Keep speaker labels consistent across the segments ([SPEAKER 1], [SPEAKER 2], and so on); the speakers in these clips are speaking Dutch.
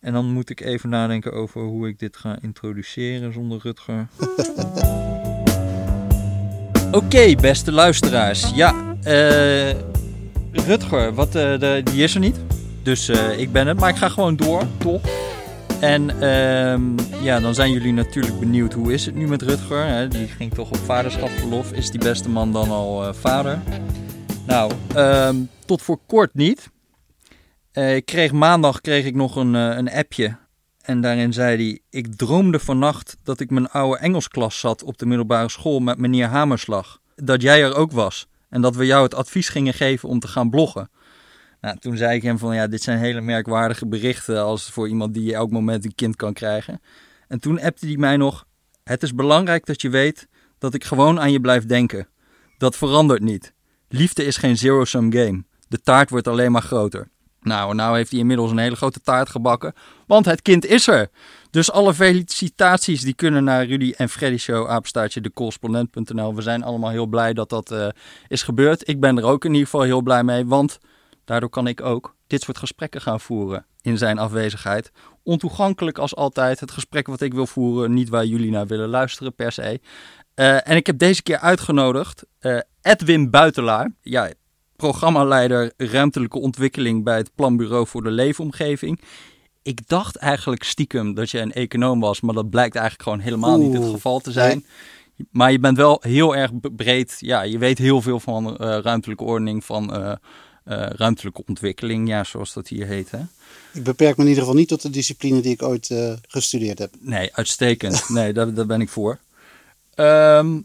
[SPEAKER 1] En dan moet ik even nadenken over hoe ik dit ga introduceren zonder Rutger. Oké, beste luisteraars. Ja, eh Rutger, wat, eh, de, die is er niet. Dus eh, ik ben het, maar ik ga gewoon door, toch? En ehm, ja, dan zijn jullie natuurlijk benieuwd hoe is het nu met Rutger. Hè? Die ging toch op vaderschapsverlof. Is die beste man dan al vader? Nou, ehm, tot voor kort niet. Eh, ik kreeg maandag kreeg ik nog een, eh, een appje. En daarin zei hij: Ik droomde vannacht dat ik mijn oude Engelsklas zat op de middelbare school met meneer Hamerslag. Dat jij er ook was. En dat we jou het advies gingen geven om te gaan bloggen. Nou, toen zei ik hem van ja, dit zijn hele merkwaardige berichten als voor iemand die elk moment een kind kan krijgen. En toen appte hij mij nog: Het is belangrijk dat je weet dat ik gewoon aan je blijf denken. Dat verandert niet. Liefde is geen zero-sum game. De taart wordt alleen maar groter. Nou, nou heeft hij inmiddels een hele grote taart gebakken, want het kind is er. Dus alle felicitaties die kunnen naar Rudy en Freddy Show, apenstaartje decorrespondent.nl. We zijn allemaal heel blij dat dat eh, is gebeurd. Ik ben er ook in ieder geval heel blij mee, want daardoor kan ik ook dit soort gesprekken gaan voeren in zijn afwezigheid. Ontoegankelijk als altijd, het gesprek wat ik wil voeren, niet waar jullie naar willen luisteren per se. Eh, en ik heb deze keer uitgenodigd eh, Edwin Buitelaar. Ja, programmaleider ruimtelijke ontwikkeling bij het Planbureau voor de Leefomgeving. Ik dacht eigenlijk stiekem dat je een econoom was, maar dat blijkt eigenlijk gewoon helemaal niet het geval te zijn. Maar je bent wel heel erg breed. Ja, je weet heel veel van eh, ruimtelijke ordening, van eh, eh, ruimtelijke ontwikkeling, ja, zoals dat hier heet. Hè?
[SPEAKER 2] Ik beperk me in ieder geval niet tot de discipline die ik ooit gestudeerd heb.
[SPEAKER 1] Nee, uitstekend. Nee, daar, daar ben ik voor. Ehm,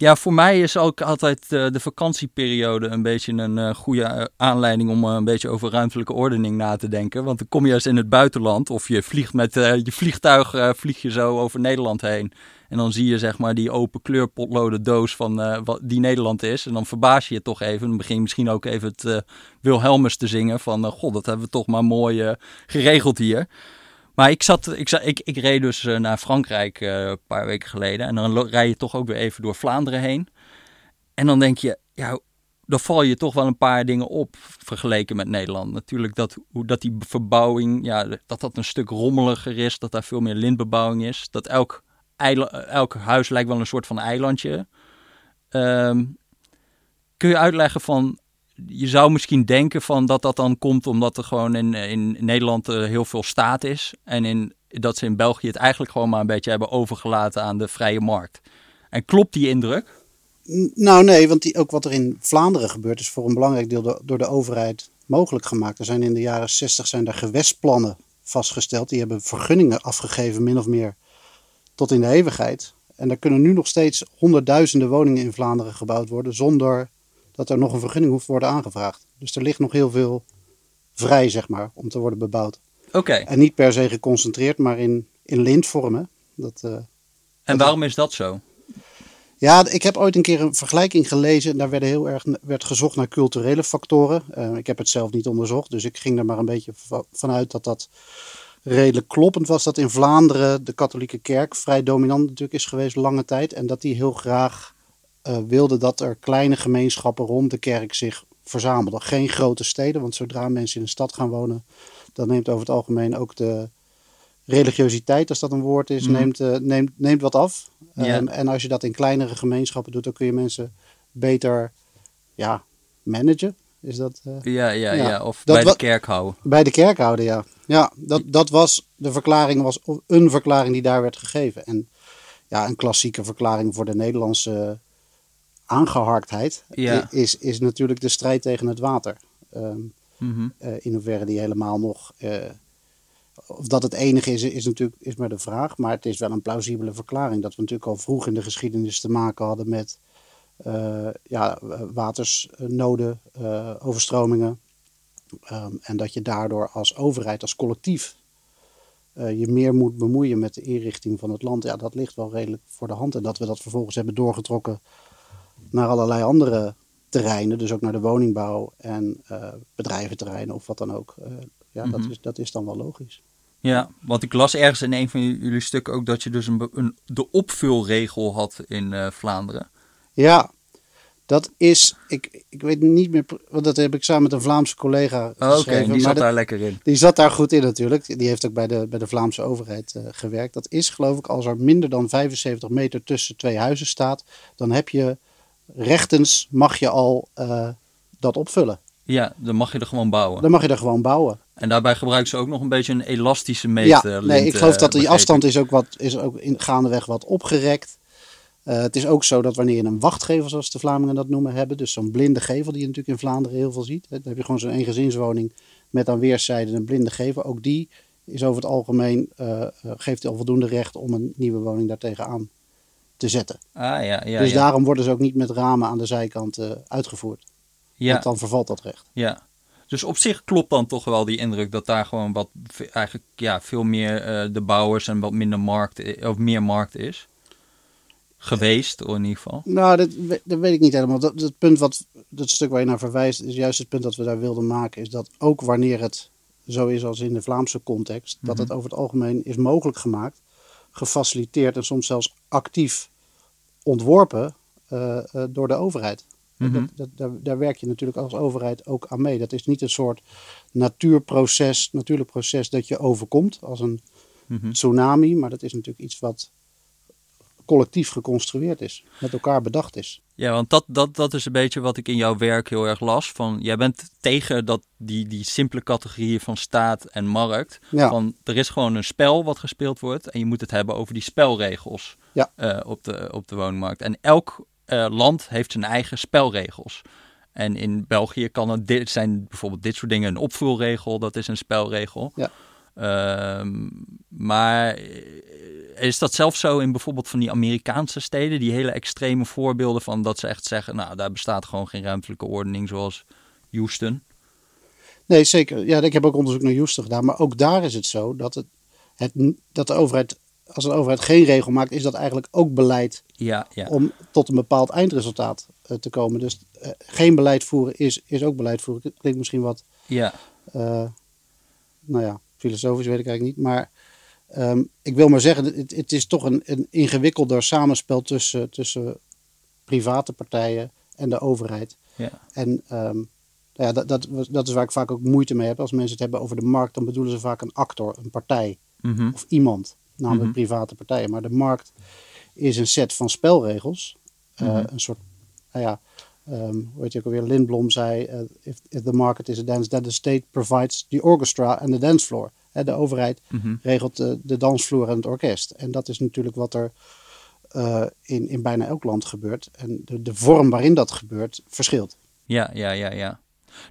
[SPEAKER 1] ja, voor mij is ook altijd eh, de vakantieperiode een beetje een eh, goede eh, aanleiding om een beetje over ruimtelijke ordening na te denken. Want dan kom je eens in het buitenland of je vliegt met je vliegtuig vlieg je zo over Nederland heen. En dan zie je zeg maar die open kleurpotloden doos van wat die Nederland is. En dan verbaas je je toch even. Dan begin je misschien ook even het Wilhelmus te zingen van... god, dat hebben we toch maar mooi geregeld hier. Maar ik, zat, ik, zat, ik, ik reed dus eh, naar Frankrijk eh, een paar weken geleden. En dan rij je toch ook weer even door Vlaanderen heen. En dan denk je, ja, dan val je toch wel een paar dingen op vergeleken met Nederland. Natuurlijk dat, dat die verbouwing, ja, dat dat een stuk rommeliger is. Dat daar veel meer lintbebouwing is. Dat elk, eila- elk huis lijkt wel een soort van eilandje. Ehm, kun je uitleggen van, je zou misschien denken van dat dat dan komt omdat er gewoon in, in Nederland eh, heel veel staat is. En in, dat ze in België het eigenlijk gewoon maar een beetje hebben overgelaten aan de vrije markt. En klopt die indruk?
[SPEAKER 2] Nou nee, want die, ook wat er in Vlaanderen gebeurt is voor een belangrijk deel do- door de overheid mogelijk gemaakt. Er zijn in de jaren 60 zijn er gewestplannen vastgesteld. Die hebben vergunningen afgegeven, min of meer, tot in de eeuwigheid. En er kunnen nu nog steeds honderdduizenden woningen in Vlaanderen gebouwd worden zonder dat er nog een vergunning hoeft te worden aangevraagd. Dus er ligt nog heel veel vrij, zeg maar, om te worden bebouwd.
[SPEAKER 1] Oké,
[SPEAKER 2] En niet per se geconcentreerd, maar in, in lintvormen. Dat, eh,
[SPEAKER 1] en waarom is dat zo?
[SPEAKER 2] Ja, ik heb ooit een keer een vergelijking gelezen. En daar werd heel erg werd gezocht naar culturele factoren. Eh, ik heb het zelf niet onderzocht, dus ik ging er maar een beetje va- vanuit dat dat redelijk kloppend was. Dat in Vlaanderen de katholieke kerk vrij dominant natuurlijk is geweest lange tijd. En dat die heel graag wilde dat er kleine gemeenschappen rond de kerk zich verzamelden. Geen grote steden, want zodra mensen in een stad gaan wonen, dan neemt over het algemeen ook de religiositeit, als dat een woord is,
[SPEAKER 1] Mhm.
[SPEAKER 2] neemt, eh, neemt, neemt wat af. Ehm, en als je dat in kleinere gemeenschappen doet, dan kun je mensen beter ja, managen. Is dat eh,
[SPEAKER 1] Ja, ja, ja.
[SPEAKER 2] Ja,
[SPEAKER 1] Of
[SPEAKER 2] dat
[SPEAKER 1] bij de kerk houden.
[SPEAKER 2] bij de kerk houden? Ja, ja dat, dat was de verklaring, was een verklaring die daar werd gegeven. En ja, een klassieke verklaring voor de Nederlandse aangeharktheid
[SPEAKER 1] Ja.
[SPEAKER 2] is, is natuurlijk de strijd tegen het water. Ehm,
[SPEAKER 1] Mhm.
[SPEAKER 2] eh, in hoeverre die helemaal nog. eh, of dat het enige is, is natuurlijk is maar de vraag. Maar het is wel een plausibele verklaring. Dat we natuurlijk al vroeg in de geschiedenis te maken hadden met eh, ja, watersnoden, eh, overstromingen. Ehm, en dat je daardoor als overheid, als collectief, eh, je meer moet bemoeien met de inrichting van het land. Ja, dat ligt wel redelijk voor de hand. En dat we dat vervolgens hebben doorgetrokken naar allerlei andere terreinen, dus ook naar de woningbouw en eh, bedrijventerreinen of wat dan ook. Eh, ja,
[SPEAKER 1] Mhm.
[SPEAKER 2] dat, is, dat is dan wel logisch.
[SPEAKER 1] Ja, want ik las ergens in een van jullie stukken ook dat je dus een, een, de opvulregel had in eh, Vlaanderen.
[SPEAKER 2] Ja, Dat is, ik, ik weet niet meer, want dat heb ik samen met een Vlaamse collega
[SPEAKER 1] Oh, Oké,
[SPEAKER 2] geschreven.
[SPEAKER 1] die zat
[SPEAKER 2] dat-
[SPEAKER 1] daar lekker in.
[SPEAKER 2] die zat daar goed in natuurlijk. Die heeft ook bij de, bij de Vlaamse overheid gewerkt. Dat is geloof ik als er minder dan 75 meter tussen twee huizen staat, dan heb je rechtens mag je al eh, dat opvullen.
[SPEAKER 1] Ja, dan mag je er gewoon bouwen.
[SPEAKER 2] Dan mag je er gewoon bouwen.
[SPEAKER 1] En daarbij gebruiken ze ook nog een beetje een elastische meter.
[SPEAKER 2] ja, nee, ik geloof dat die afstand is ook, wat, is ook in, gaandeweg wat opgerekt. Eh, het is ook zo dat wanneer je een wachtgevel, zoals de Vlamingen dat noemen, hebben, dus zo'n blinde gevel die je natuurlijk in Vlaanderen heel veel ziet. hè, Dan heb je gewoon zo'n eengezinswoning met aan weerszijden een blinde gevel. Ook die is over het algemeen, eh, geeft al voldoende recht om een nieuwe woning daartegen aan te zetten.
[SPEAKER 1] Ah ja, ja,
[SPEAKER 2] dus
[SPEAKER 1] ja.
[SPEAKER 2] daarom worden ze ook niet met ramen aan de zijkant eh, uitgevoerd.
[SPEAKER 1] ja,
[SPEAKER 2] Want dan vervalt dat recht.
[SPEAKER 1] ja. Dus op zich klopt dan toch wel die indruk dat daar gewoon wat eigenlijk ja, veel meer eh, de bouwers en wat minder markt i- of meer markt is. Geweest, in ieder geval.
[SPEAKER 2] Nou, dat, dat weet ik niet helemaal. Dat, dat punt wat, dat stuk waar je naar verwijst, is juist het punt dat we daar wilden maken. Is dat ook wanneer het zo is als in de Vlaamse context, dat het over het algemeen is mogelijk gemaakt, gefaciliteerd en soms zelfs actief ontworpen eh, eh, door de overheid.
[SPEAKER 1] Mhm.
[SPEAKER 2] dat, dat, daar, daar werk je natuurlijk als overheid ook aan mee. Dat is niet een soort natuurproces, natuurlijk proces dat je overkomt als een
[SPEAKER 1] Mhm.
[SPEAKER 2] tsunami, maar dat is natuurlijk iets wat collectief geconstrueerd is, met elkaar bedacht is.
[SPEAKER 1] Ja, want dat, dat, dat is een beetje wat ik in jouw werk heel erg las. Van, jij bent tegen dat, die, die simpele categorieën van staat en markt.
[SPEAKER 2] Ja.
[SPEAKER 1] Van, er is gewoon een spel wat gespeeld wordt en je moet het hebben over die spelregels
[SPEAKER 2] Ja.
[SPEAKER 1] eh, op, de, op de woningmarkt. En elk eh, land heeft zijn eigen spelregels. En in België kan het dit zijn bijvoorbeeld dit soort dingen een opvoerregel, dat is een spelregel.
[SPEAKER 2] Ja.
[SPEAKER 1] Ehm, maar eh, is dat zelfs zo in bijvoorbeeld van die Amerikaanse steden, die hele extreme voorbeelden van dat ze echt zeggen, nou daar bestaat gewoon geen ruimtelijke ordening zoals Houston.
[SPEAKER 2] Nee, zeker. Ja, ik heb ook onderzoek naar Houston gedaan, maar ook daar is het zo dat, het, het, dat de overheid, als een overheid geen regel maakt, is dat eigenlijk ook beleid
[SPEAKER 1] Ja, ja.
[SPEAKER 2] om tot een bepaald eindresultaat eh, te komen. Dus eh, geen beleid voeren is, is ook beleid voeren. Klinkt misschien wat
[SPEAKER 1] ja.
[SPEAKER 2] eh, nou ja, filosofisch weet ik eigenlijk niet. Maar ehm, ik wil maar zeggen, het, het is toch een, een ingewikkelder samenspel tussen, tussen private partijen en de overheid.
[SPEAKER 1] ja.
[SPEAKER 2] En ehm, nou ja, dat, dat, dat is waar ik vaak ook moeite mee heb. Als mensen het hebben over de markt, dan bedoelen ze vaak een actor, een partij
[SPEAKER 1] Mhm.
[SPEAKER 2] of iemand, namelijk
[SPEAKER 1] Mhm.
[SPEAKER 2] private partijen. Maar de markt is een set van spelregels. Eh,
[SPEAKER 1] Mhm.
[SPEAKER 2] Een soort, nou ja, ehm hoe heet je ook alweer, Lindblom zei, eh, if, if the market is a dance, then the state provides the orchestra and the dance floor. De overheid
[SPEAKER 1] Mhm.
[SPEAKER 2] regelt de, de dansvloer en het orkest. En dat is natuurlijk wat er eh, in, in bijna elk land gebeurt. En de, de vorm waarin dat gebeurt verschilt.
[SPEAKER 1] Ja, ja, ja, ja.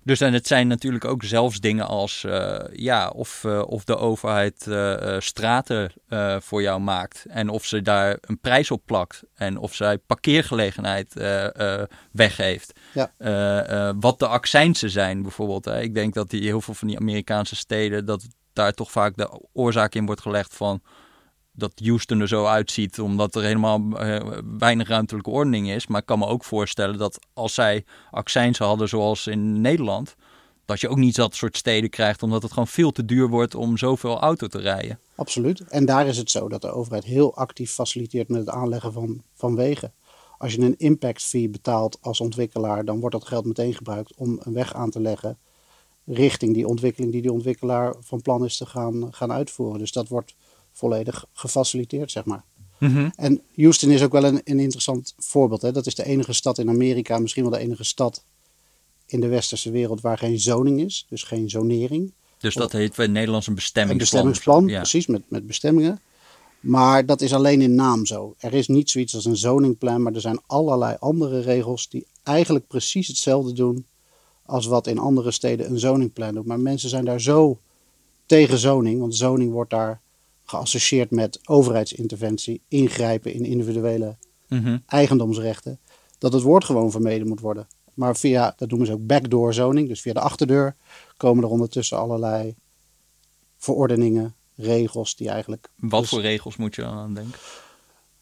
[SPEAKER 1] Dus en het zijn natuurlijk ook zelfs dingen als eh, ja, of, eh, of de overheid eh, straten voor jou maakt en of ze daar een prijs op plakt en of zij parkeergelegenheid weggeeft.
[SPEAKER 2] Ja.
[SPEAKER 1] Wat de accijnsen zijn bijvoorbeeld. Hè. Ik denk dat die heel veel van die Amerikaanse steden, dat daar toch vaak de oorzaak in wordt gelegd van dat Houston er zo uitziet, omdat er helemaal eh, weinig ruimtelijke ordening is. Maar ik kan me ook voorstellen dat als zij accijnsen hadden zoals in Nederland, dat je ook niet dat soort steden krijgt, omdat het gewoon veel te duur wordt om zoveel auto te rijden.
[SPEAKER 2] Absoluut. En daar is het zo dat de overheid heel actief faciliteert met het aanleggen van, van wegen. Als je een impact fee betaalt als ontwikkelaar, dan wordt dat geld meteen gebruikt om een weg aan te leggen richting die ontwikkeling die die ontwikkelaar van plan is te gaan, gaan uitvoeren. Dus dat wordt volledig gefaciliteerd, zeg maar. En Houston is ook wel een, een interessant voorbeeld. Hè? Dat is de enige stad in Amerika, misschien wel de enige stad in de westerse wereld waar geen zoning is, dus geen zonering.
[SPEAKER 1] Dus dat heet in Nederlands een
[SPEAKER 2] Een
[SPEAKER 1] bestemmingsplan.
[SPEAKER 2] bestemmingsplan,
[SPEAKER 1] Ja.
[SPEAKER 2] precies, met, met bestemmingen. Maar dat is alleen in naam zo. Er is niet zoiets als een zoningplan, maar er zijn allerlei andere regels die eigenlijk precies hetzelfde doen als wat in andere steden een zoningplan doet. Maar mensen zijn daar zo tegen zoning, want zoning wordt daar geassocieerd met overheidsinterventie, ingrijpen in individuele
[SPEAKER 1] Mhm.
[SPEAKER 2] eigendomsrechten, dat het woord gewoon vermeden moet worden. Maar via, dat noemen ze ook backdoor zoning, dus via de achterdeur komen er ondertussen allerlei verordeningen, regels die eigenlijk...
[SPEAKER 1] Wat
[SPEAKER 2] dus,
[SPEAKER 1] voor regels moet je aan denken?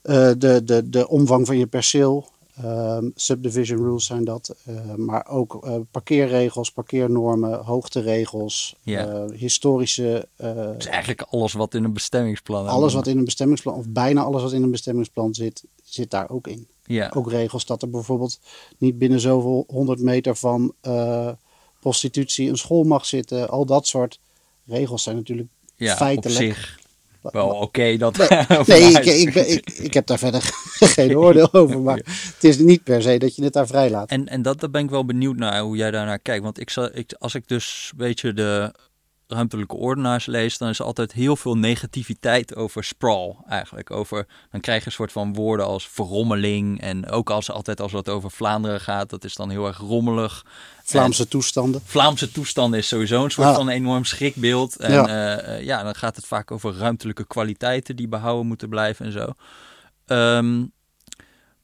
[SPEAKER 2] eh, de, de, de omvang van je perceel, ehm, subdivision rules zijn dat, eh, maar ook eh, parkeerregels, parkeernormen, hoogteregels, eh, historische...
[SPEAKER 1] is eigenlijk alles wat in een bestemmingsplan
[SPEAKER 2] alles wat in een bestemmingsplan, of bijna alles wat in een bestemmingsplan zit, zit daar ook in. Ook regels dat er bijvoorbeeld niet binnen zoveel honderd meter van prostitutie een school mag zitten. Al dat soort regels zijn natuurlijk
[SPEAKER 1] ja,
[SPEAKER 2] feitelijk.
[SPEAKER 1] op zich wel oké dat...
[SPEAKER 2] Nee, ik, ik, ik, ik heb daar verder geen oordeel over. Maar het is niet per se dat je het daar vrij laat.
[SPEAKER 1] En, en dat, daar ben ik wel benieuwd naar hoe jij daarnaar kijkt. Want ik, zal, ik, als ik dus een beetje de ruimtelijke ordenaars lees, dan is er altijd heel veel negativiteit over sprawl eigenlijk. Over, dan krijg je een soort van woorden als verrommeling. En ook als altijd als het over Vlaanderen gaat, dat is dan heel erg rommelig.
[SPEAKER 2] Vlaamse toestanden.
[SPEAKER 1] Vlaamse toestand is sowieso een soort
[SPEAKER 2] Ja.
[SPEAKER 1] van enorm schrikbeeld. En
[SPEAKER 2] Ja.
[SPEAKER 1] ja. ja, dan gaat het vaak over ruimtelijke kwaliteiten die behouden moeten blijven en zo. Ehm,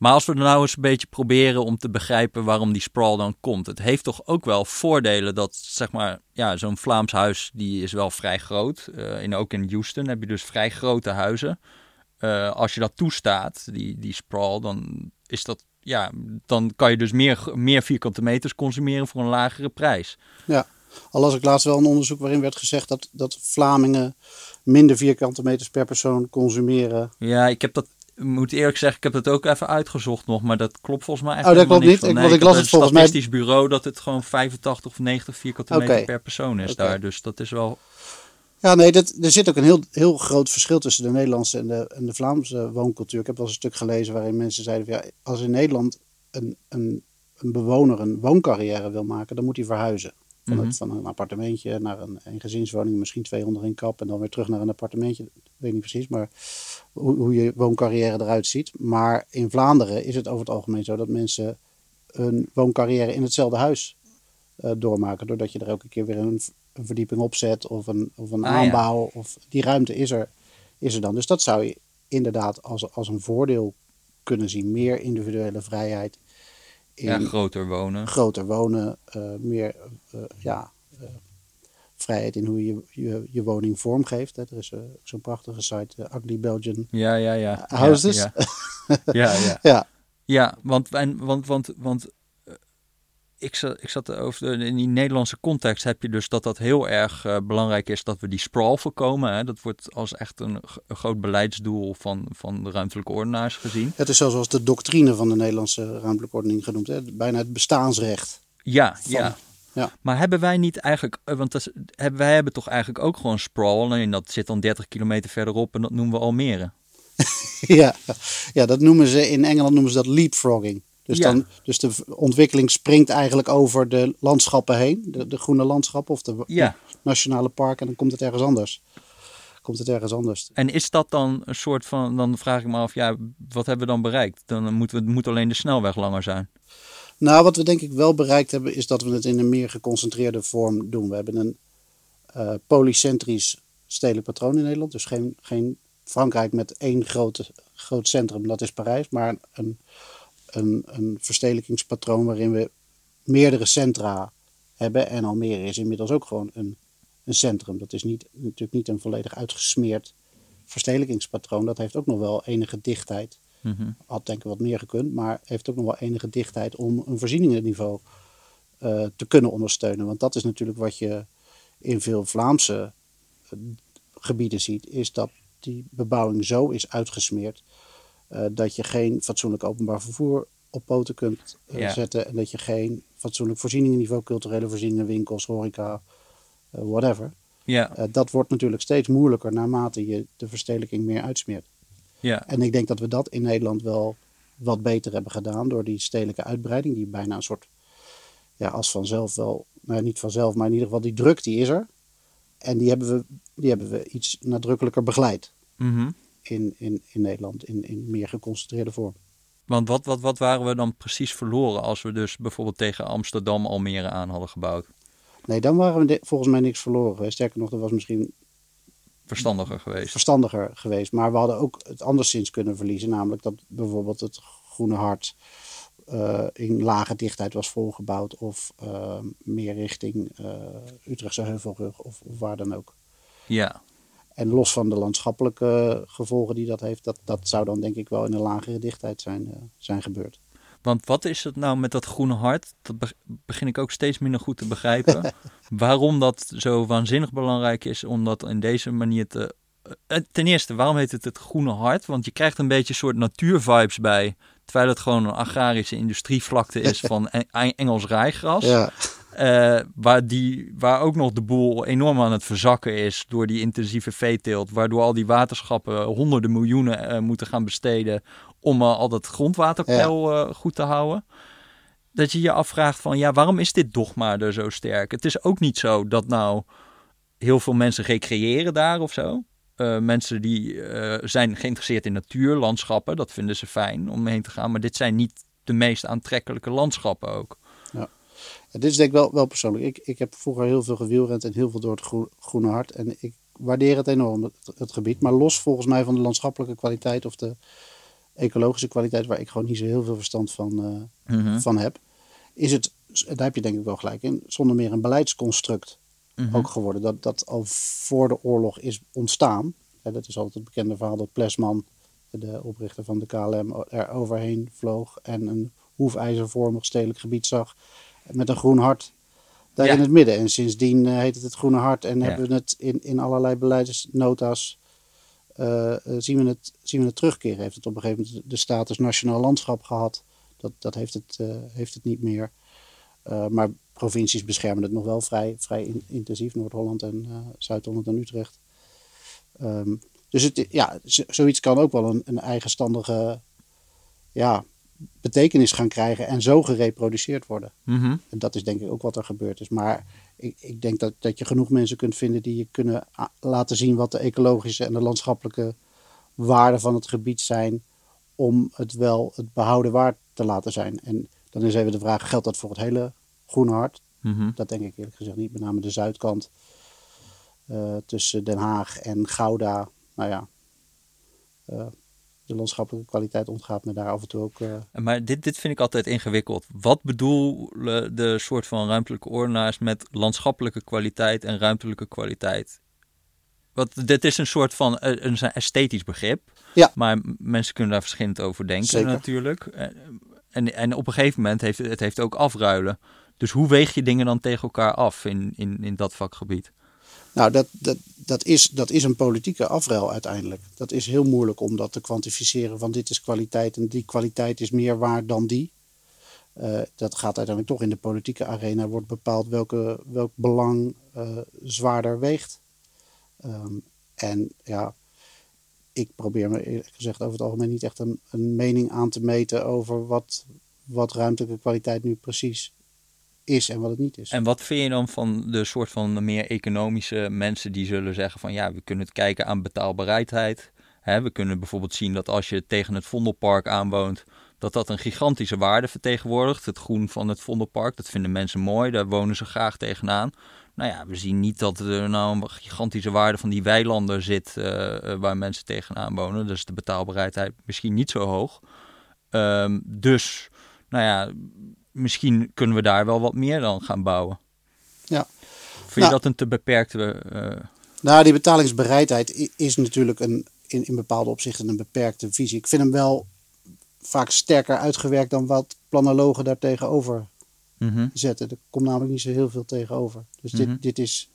[SPEAKER 1] maar als we er nou eens een beetje proberen om te begrijpen waarom die sprawl dan komt. Het heeft toch ook wel voordelen dat, zeg maar, ja, zo'n Vlaams huis die is wel vrij groot. Eh in, ook in Houston heb je dus vrij grote huizen. Eh, als je dat toestaat, die, die sprawl, dan is dat, ja, dan kan je dus meer, meer vierkante meters consumeren voor een lagere prijs.
[SPEAKER 2] Ja. Al las ik laatst wel een onderzoek waarin werd gezegd dat, dat Vlamingen minder vierkante meters per persoon consumeren.
[SPEAKER 1] Ja, ik heb dat, ik moet eerlijk zeggen, ik heb dat ook even uitgezocht nog, maar dat klopt volgens mij
[SPEAKER 2] Oh, dat klopt niet? Ik- want ik las het volgens mij-
[SPEAKER 1] statistisch bureau dat het gewoon 85 of 90 vierkante meter per persoon is daar. Dus dat is wel,
[SPEAKER 2] Ja, nee, dat, er zit ook een heel, heel groot verschil tussen de Nederlandse en de, en de Vlaamse wooncultuur. Ik heb wel eens een stuk gelezen waarin mensen zeiden: van, ja, als in Nederland een, een, een bewoner een wooncarrière wil maken, dan moet hij verhuizen. Van,
[SPEAKER 1] Mhm.
[SPEAKER 2] het, van een appartementje naar een, een gezinswoning, misschien twee onder een kap en dan weer terug naar een appartementje. Ik weet niet precies, maar hoe, hoe je wooncarrière eruit ziet. Maar in Vlaanderen is het over het algemeen zo dat mensen een wooncarrière in hetzelfde huis eh, doormaken. Doordat je er elke keer weer een, een verdieping op zet of een, of een
[SPEAKER 1] Ah, ja.
[SPEAKER 2] aanbouw. Of die ruimte is er, is er dan. Dus dat zou je inderdaad als, als een voordeel kunnen zien. Meer individuele vrijheid. In
[SPEAKER 1] ja, groter wonen.
[SPEAKER 2] groter wonen, eh, meer eh, ja, eh, vrijheid in hoe je je, je woning vormgeeft. Hè. Er is zo'n prachtige site, Ugly Belgian
[SPEAKER 1] Ja, ja, ja.
[SPEAKER 2] Houses.
[SPEAKER 1] Ja, ja. ja, ja.
[SPEAKER 2] Ja,
[SPEAKER 1] Ja, want, en, want, want, want ik, zat, ik zat over in die Nederlandse context heb je dus dat dat heel erg eh, belangrijk is dat we die sprawl voorkomen. Hè? Dat wordt als echt een, groot beleidsdoel van, van de ruimtelijke ordenaars gezien.
[SPEAKER 2] het is zelfs als de doctrine van de Nederlandse ruimtelijke ordening genoemd. Hè. Bijna het bestaansrecht.
[SPEAKER 1] Ja,
[SPEAKER 2] Van-
[SPEAKER 1] ja.
[SPEAKER 2] ja.
[SPEAKER 1] Maar hebben wij niet eigenlijk, eh, want dat hebben, wij hebben toch eigenlijk ook gewoon sprawl, alleen dat zit dan 30 kilometer verderop en dat noemen we Almere.
[SPEAKER 2] ja. ja, dat noemen ze in Engeland noemen ze dat leapfrogging. Dus,
[SPEAKER 1] Ja.
[SPEAKER 2] dan, dus de ontwikkeling springt eigenlijk over de landschappen heen, de, de groene landschappen of de,
[SPEAKER 1] Ja.
[SPEAKER 2] nationale parken, en dan komt het ergens anders. Komt het ergens anders.
[SPEAKER 1] En is dat dan een soort van, dan vraag ik me af, ja, wat hebben we dan bereikt? Dan moet, we, moet alleen de snelweg langer zijn.
[SPEAKER 2] Nou, wat we denk ik wel bereikt hebben, is dat we het in een meer geconcentreerde vorm doen. We hebben een eh, polycentrisch stedelijk patroon in Nederland. Dus geen, geen Frankrijk met één grote, groot centrum, dat is Parijs. Maar een, een, een verstedelijkingspatroon waarin we meerdere centra hebben. En Almere is inmiddels ook gewoon een, een centrum. Dat is niet, natuurlijk niet een volledig uitgesmeerd verstedelijkingspatroon. Dat heeft ook nog wel enige dichtheid
[SPEAKER 1] Mhm.
[SPEAKER 2] had denk ik wat meer gekund, maar heeft ook nog wel enige dichtheid om een voorzieningenniveau eh, te kunnen ondersteunen. Want dat is natuurlijk wat je in veel Vlaamse eh, gebieden ziet, is dat die bebouwing zo is uitgesmeerd dat je geen fatsoenlijk openbaar vervoer op poten kunt eh,
[SPEAKER 1] Ja.
[SPEAKER 2] zetten en dat je geen fatsoenlijk voorzieningenniveau, culturele voorzieningen, winkels, horeca, eh, whatever.
[SPEAKER 1] Ja,
[SPEAKER 2] Eh, dat wordt natuurlijk steeds moeilijker naarmate je de verstedelijking meer uitsmeert.
[SPEAKER 1] ja,
[SPEAKER 2] En ik denk dat we dat in Nederland wel wat beter hebben gedaan door die stedelijke uitbreiding, die bijna een soort, ja, als vanzelf wel, nou niet vanzelf, maar in ieder geval die druk die is er. En die hebben we, die hebben we iets nadrukkelijker begeleid
[SPEAKER 1] Mhm.
[SPEAKER 2] In, in, in Nederland, in, in meer geconcentreerde vorm.
[SPEAKER 1] Want wat, wat, wat waren we dan precies verloren als we dus bijvoorbeeld tegen Amsterdam Almere aan hadden gebouwd?
[SPEAKER 2] Nee, dan waren we volgens mij niks verloren. Sterker nog, dat was misschien
[SPEAKER 1] Verstandiger geweest.
[SPEAKER 2] verstandiger geweest. Maar we hadden ook het anderszins kunnen verliezen. Namelijk dat bijvoorbeeld het Groene Hart eh, in lage dichtheid was volgebouwd. Of eh, meer richting eh, Utrechtse Heuvelrug of, of waar dan ook.
[SPEAKER 1] Ja,
[SPEAKER 2] En los van de landschappelijke gevolgen die dat heeft, dat, dat zou dan denk ik wel in een lagere dichtheid zijn, eh, zijn gebeurd.
[SPEAKER 1] want wat is het nou met dat groene hart? Dat be- begin ik ook steeds minder goed te begrijpen. waarom dat zo waanzinnig belangrijk is om dat in deze manier te... Eh, Ten eerste, waarom heet het het groene hart? Want je krijgt een beetje een soort natuurvibes bij Terwijl het gewoon een agrarische industrievlakte is van Engels rijgras.
[SPEAKER 2] Ja.
[SPEAKER 1] Uh, waar, die, waar ook nog de boel enorm aan het verzakken is door die intensieve veeteelt. Waardoor al die waterschappen honderden miljoenen uh, moeten gaan besteden om uh, al dat grondwaterpeil goed te houden. Dat je je afvraagt van ja, waarom is dit dogma er zo sterk? Het is ook niet zo dat nou heel veel mensen recreëren daar of zo. mensen die zijn geïnteresseerd in natuur, landschappen, dat vinden ze fijn om heen te gaan. Maar dit zijn niet de meest aantrekkelijke landschappen ook.
[SPEAKER 2] Ja, dit is denk ik wel, wel persoonlijk. Ik, ik heb vroeger heel veel gewielrend en heel veel door het Groene Hart. En ik waardeer het enorm, het, het, gebied. Maar los volgens mij van de landschappelijke kwaliteit of de ecologische kwaliteit, waar ik gewoon niet zo heel veel verstand van, uh, van heb, is het, daar heb je denk ik wel gelijk in, zonder meer een beleidsconstruct mhm. ook geworden. Dat, dat al voor de oorlog is ontstaan. Ja, dat is altijd het bekende verhaal dat Plesman, de oprichter van de KLM, er overheen vloog en een hoefijzervormig stedelijk gebied zag met een groen hart daar in het midden. En sindsdien uh, heet het het Groene Hart en hebben we het in, in allerlei beleidsnota's uh, zien, we het, zien we het terugkeren. Heeft het op een gegeven moment de status nationaal landschap gehad. Dat, dat heeft, het, heeft het niet meer. maar provincies beschermen het nog wel vrij, vrij intensief. Noord-Holland en Zuid-Holland en Utrecht. Um, dus het, ja, zoiets kan ook wel een, een eigenstandige ja, betekenis gaan krijgen en zo gereproduceerd worden.
[SPEAKER 1] Mhm.
[SPEAKER 2] En dat is denk ik ook wat er gebeurd is. Maar ik, ik denk dat, dat je genoeg mensen kunt vinden die je kunnen laten zien wat de ecologische en de landschappelijke waarden van het gebied zijn. Om het wel het behouden waard te laten zijn. En dan is even de vraag: geldt dat voor het hele Groene Hart?
[SPEAKER 1] Mhm.
[SPEAKER 2] Dat denk ik eerlijk gezegd niet. Met name de zuidkant uh, tussen Den Haag en Gouda. Nou ja, uh, de landschappelijke kwaliteit ontgaat me daar af en toe ook. Uh...
[SPEAKER 1] Maar dit, dit vind ik altijd ingewikkeld. Wat bedoelen de soort van ruimtelijke ordenaars met landschappelijke kwaliteit en ruimtelijke kwaliteit? Want dit is een soort van eh, een, een esthetisch begrip.
[SPEAKER 2] Ja.
[SPEAKER 1] Maar mensen kunnen daar verschillend over denken
[SPEAKER 2] Zeker.
[SPEAKER 1] natuurlijk. En, en op een gegeven moment heeft het heeft ook afruilen. Dus hoe weeg je dingen dan tegen elkaar af in, in, in dat vakgebied?
[SPEAKER 2] Nou, dat, dat, dat, is, dat is een politieke afruil uiteindelijk. Dat is heel moeilijk om dat te kwantificeren van dit is kwaliteit en die kwaliteit is meer waard dan die. Uh, dat gaat uiteindelijk toch in de politieke arena, wordt bepaald welke, welk belang uh, zwaarder weegt. Um, en ja, ik probeer me eerlijk gezegd over het algemeen niet echt een, een mening aan te meten over wat, wat ruimtelijke kwaliteit nu precies is en wat het niet is.
[SPEAKER 1] En wat vind je dan van de soort van meer economische mensen die zullen zeggen van ja, we kunnen het kijken aan betaalbaarheid. We kunnen bijvoorbeeld zien dat als je tegen het Vondelpark aanwoont, dat dat een gigantische waarde vertegenwoordigt. Het groen van het Vondelpark, dat vinden mensen mooi, daar wonen ze graag tegenaan. Nou ja, we zien niet dat er nou een gigantische waarde van die weilanden zit uh, waar mensen tegenaan wonen. Dus de betaalbaarheid misschien niet zo hoog. Um, dus, nou ja, misschien kunnen we daar wel wat meer dan gaan bouwen.
[SPEAKER 2] Ja.
[SPEAKER 1] Vind nou, je dat een te beperkte... Uh...
[SPEAKER 2] Nou, die betalingsbereidheid is natuurlijk een, in, in bepaalde opzichten een beperkte visie. Ik vind hem wel vaak sterker uitgewerkt dan wat planologen daar tegenover
[SPEAKER 1] mm
[SPEAKER 2] zetten. Er komt namelijk niet zo heel veel tegenover. Dus dit,
[SPEAKER 1] Mhm.
[SPEAKER 2] dit is,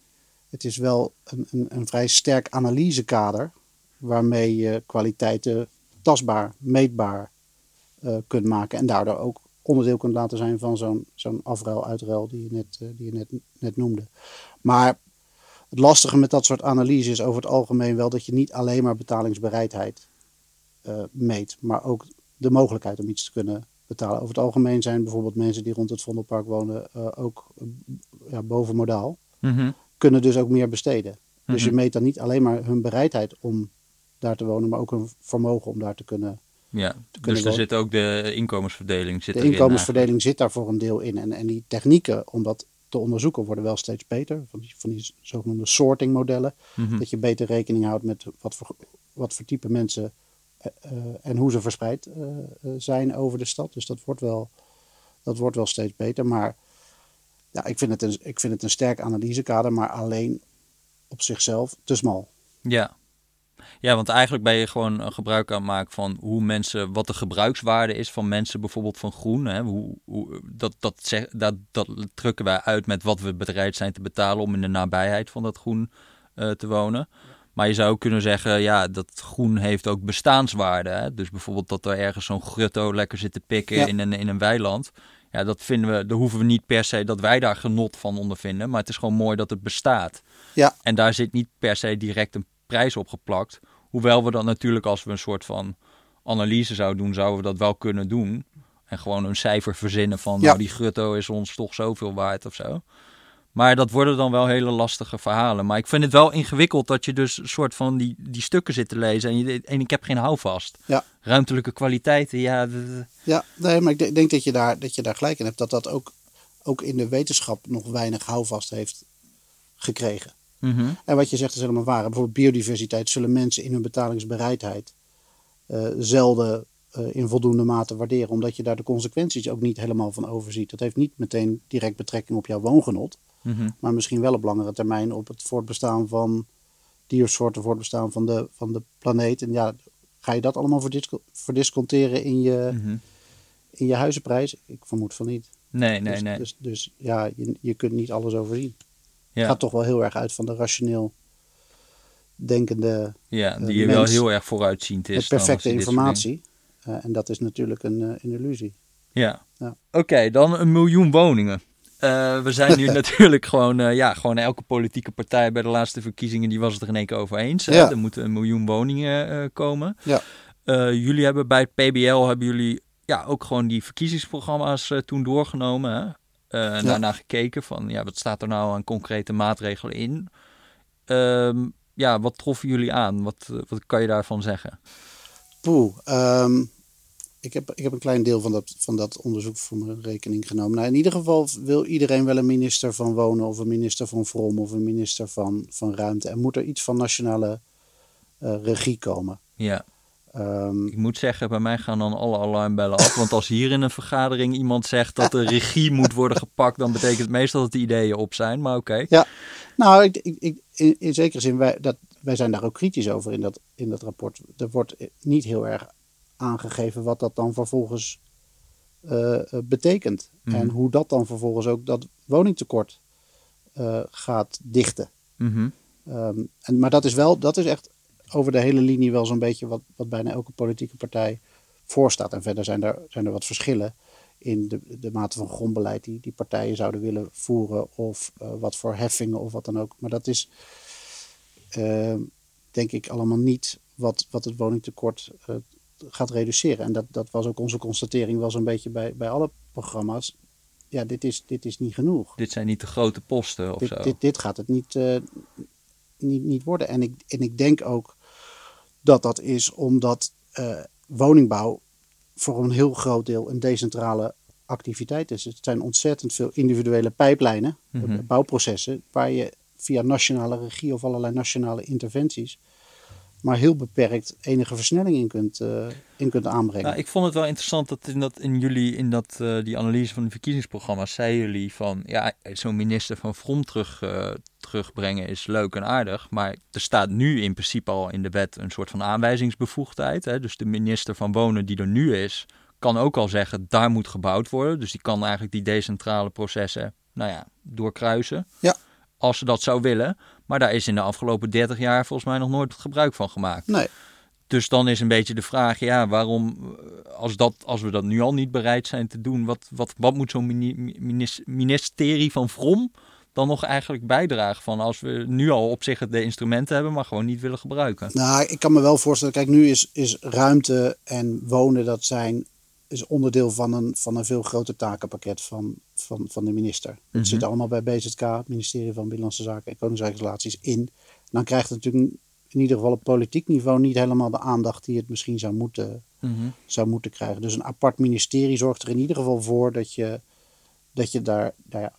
[SPEAKER 2] het is wel een, een, een vrij sterk analysekader waarmee je kwaliteiten tastbaar, meetbaar uh, kunt maken en daardoor ook onderdeel kunt laten zijn van zo'n zo'n afruil-uitruil die je, net, uh, die je net, net noemde. Maar het lastige met dat soort analyse is over het algemeen wel dat je niet alleen maar betalingsbereidheid uh, meet, maar ook de mogelijkheid om iets te kunnen betalen. Over het algemeen zijn bijvoorbeeld mensen die rond het Vondelpark wonen uh, ook ja, boven modaal.
[SPEAKER 1] Mm-hmm.
[SPEAKER 2] Kunnen dus ook meer besteden.
[SPEAKER 1] Mhm.
[SPEAKER 2] Dus je meet dan niet alleen maar hun bereidheid om daar te wonen, maar ook hun vermogen om daar te kunnen
[SPEAKER 1] Ja, dus er zit ook de inkomensverdeling zit
[SPEAKER 2] De inkomensverdeling zit daar voor een deel in. En, en die technieken om dat te onderzoeken worden wel steeds beter. Van die, van die zogenoemde sorting modellen.
[SPEAKER 1] Mhm.
[SPEAKER 2] Dat je beter rekening houdt met wat voor, wat voor type mensen eh, eh, en hoe ze verspreid eh, zijn over de stad. Dus dat wordt wel, dat wordt wel steeds beter. Maar ja, ik, vind het een, ik vind het een sterk analysekader, maar alleen op zichzelf te smal.
[SPEAKER 1] Ja. Ja, want eigenlijk ben je gewoon een gebruik aan het maken van hoe mensen, wat de gebruikswaarde is van mensen, bijvoorbeeld van groen. Hè? Hoe, hoe, dat, dat, zeg, dat, dat drukken wij uit met wat we bereid zijn te betalen om in de nabijheid van dat groen uh, te wonen. Maar je zou ook kunnen zeggen, ja, dat groen heeft ook bestaanswaarde. Hè? Dus bijvoorbeeld dat er ergens zo'n grutto lekker zit te pikken
[SPEAKER 2] Ja.
[SPEAKER 1] in, een, in een weiland. Ja, dat vinden we, daar hoeven we niet per se dat wij daar genot van ondervinden. Maar het is gewoon mooi dat het bestaat.
[SPEAKER 2] Ja.
[SPEAKER 1] En daar zit niet per se direct een prijs op geplakt. Hoewel we dat natuurlijk als we een soort van analyse zouden doen, zouden we dat wel kunnen doen. En gewoon een cijfer verzinnen van,
[SPEAKER 2] Ja.
[SPEAKER 1] nou die grutto is ons toch zoveel waard of zo. Maar dat worden dan wel hele lastige verhalen. Maar ik vind het wel ingewikkeld dat je dus een soort van die, die stukken zit te lezen. En, je, en ik heb geen houvast.
[SPEAKER 2] Ja.
[SPEAKER 1] Ruimtelijke kwaliteiten, ja.
[SPEAKER 2] Ja, nee, maar ik de- denk dat je, daar, dat je daar gelijk in hebt. Dat dat ook, ook in de wetenschap nog weinig houvast heeft gekregen.
[SPEAKER 1] Mhm.
[SPEAKER 2] En wat je zegt is helemaal waar. Bijvoorbeeld biodiversiteit zullen mensen in hun betalingsbereidheid eh, zelden eh, in voldoende mate waarderen. Omdat je daar de consequenties ook niet helemaal van overziet. Dat heeft niet meteen direct betrekking op jouw woongenot.
[SPEAKER 1] Mhm.
[SPEAKER 2] Maar misschien wel op langere termijn op het voortbestaan van diersoorten, voortbestaan van de, van de planeet. En ja, ga je dat allemaal verdisco- verdisconteren in je,
[SPEAKER 1] Mhm.
[SPEAKER 2] in je huizenprijs? Ik vermoed van niet.
[SPEAKER 1] Nee, nee,
[SPEAKER 2] dus,
[SPEAKER 1] nee.
[SPEAKER 2] Dus, dus ja, je, je kunt niet alles overzien.
[SPEAKER 1] Ja.
[SPEAKER 2] Het gaat toch wel heel erg uit van de rationeel denkende,
[SPEAKER 1] ja,
[SPEAKER 2] eh,
[SPEAKER 1] die je wel heel erg vooruitziend is.
[SPEAKER 2] met perfecte informatie. Eh, en dat is natuurlijk een, eh, een illusie.
[SPEAKER 1] Ja.
[SPEAKER 2] Ja.
[SPEAKER 1] Oké, dan een miljoen woningen. We zijn nu natuurlijk gewoon, ja, gewoon elke politieke partij bij de laatste verkiezingen, die was het er in één keer over eens. hè.
[SPEAKER 2] Ja.
[SPEAKER 1] Er moeten een miljoen woningen komen.
[SPEAKER 2] Ja.
[SPEAKER 1] Jullie hebben bij het PBL, hebben jullie ja, ook gewoon die verkiezingsprogramma's toen doorgenomen. Hè? Eh,
[SPEAKER 2] Ja.
[SPEAKER 1] daarna gekeken van, ja, wat staat er nou aan concrete maatregelen in? Ehm, ja, wat troffen jullie aan? Wat, eh, wat kan je daarvan zeggen?
[SPEAKER 2] Poeh, ehm, ik, heb, ik heb een klein deel van dat, van dat onderzoek voor mijn rekening genomen. Nou, in ieder geval wil iedereen wel een minister van Wonen of een minister van Vrom of een minister van, van Ruimte. En moet er iets van nationale eh, regie komen.
[SPEAKER 1] Ja.
[SPEAKER 2] Ehm,
[SPEAKER 1] Ik moet zeggen, bij mij gaan dan alle alarmbellen af. Want als hier in een vergadering iemand zegt dat de regie moet worden gepakt, dan betekent het meestal dat de ideeën op zijn. Maar oké.
[SPEAKER 2] Nou, ik, ik, ik- in, in zekere zin, wij, dat, wij zijn daar ook kritisch over in dat, in dat rapport. Er wordt niet heel erg aangegeven wat dat dan vervolgens eh, eh, betekent.
[SPEAKER 1] Mhm.
[SPEAKER 2] En hoe dat dan vervolgens ook dat woningtekort eh, gaat dichten.
[SPEAKER 1] Mhm.
[SPEAKER 2] Ehm, en, maar dat is wel, dat is echt over de hele linie wel zo'n beetje wat, wat bijna elke politieke partij voorstaat. En verder zijn er, zijn er wat verschillen in de, de mate van grondbeleid die die partijen zouden willen voeren. Of eh, wat voor heffingen of wat dan ook. Maar dat is ehm, denk ik allemaal niet wat, wat het woningtekort eh, gaat reduceren. En dat, dat was ook onze constatering wel zo'n beetje bij, bij alle programma's. Ja, dit is, dit is niet genoeg
[SPEAKER 1] Dit zijn niet de grote posten of zo.
[SPEAKER 2] dit, dit, dit gaat het niet, eh, niet, niet worden. En ik, en ik denk ook dat dat is omdat eh, woningbouw voor een heel groot deel een decentrale activiteit is. Het zijn ontzettend veel individuele pijplijnen,
[SPEAKER 1] Mhm.
[SPEAKER 2] bouwprocessen, waar je via nationale regie of allerlei nationale interventies maar heel beperkt enige versnelling in kunt, eh, in kunt aanbrengen.
[SPEAKER 1] Nou, ik vond het wel interessant dat in, dat in jullie, in dat, eh, die analyse van de verkiezingsprogramma's, zeiden jullie van, ja, zo'n minister van Vrom terug, eh, terugbrengen is leuk en aardig, maar er staat nu in principe al in de wet een soort van aanwijzingsbevoegdheid. Hè? Dus de minister van Wonen die er nu is, kan ook al zeggen, daar moet gebouwd worden. Dus die kan eigenlijk die decentrale processen, nou ja, doorkruisen.
[SPEAKER 2] Ja.
[SPEAKER 1] Als ze dat zou willen. Maar daar is in de afgelopen 30 jaar volgens mij nog nooit gebruik van gemaakt.
[SPEAKER 2] nee,
[SPEAKER 1] Dus dan is een beetje de vraag, ja, waarom, eh, als, dat, als we dat nu al niet bereid zijn te doen, wat, wat, wat moet zo'n mini- minis- ministerie van Vrom dan nog eigenlijk bijdragen van als we nu al op zich de instrumenten hebben, maar gewoon niet willen gebruiken?
[SPEAKER 2] Nou, ik kan me wel voorstellen. Kijk, nu is, is ruimte en wonen, dat zijn, is onderdeel van een, van een veel groter takenpakket van, van, van de minister. Het
[SPEAKER 1] Mhm.
[SPEAKER 2] zit allemaal bij BZK, het ministerie van Binnenlandse Zaken en Koninkrijksrelaties, in. Dan krijgt het natuurlijk in ieder geval op politiek niveau niet helemaal de aandacht die het misschien zou moeten, zou moeten krijgen. Dus een apart ministerie zorgt er in ieder geval voor dat je, dat je daar nou ja,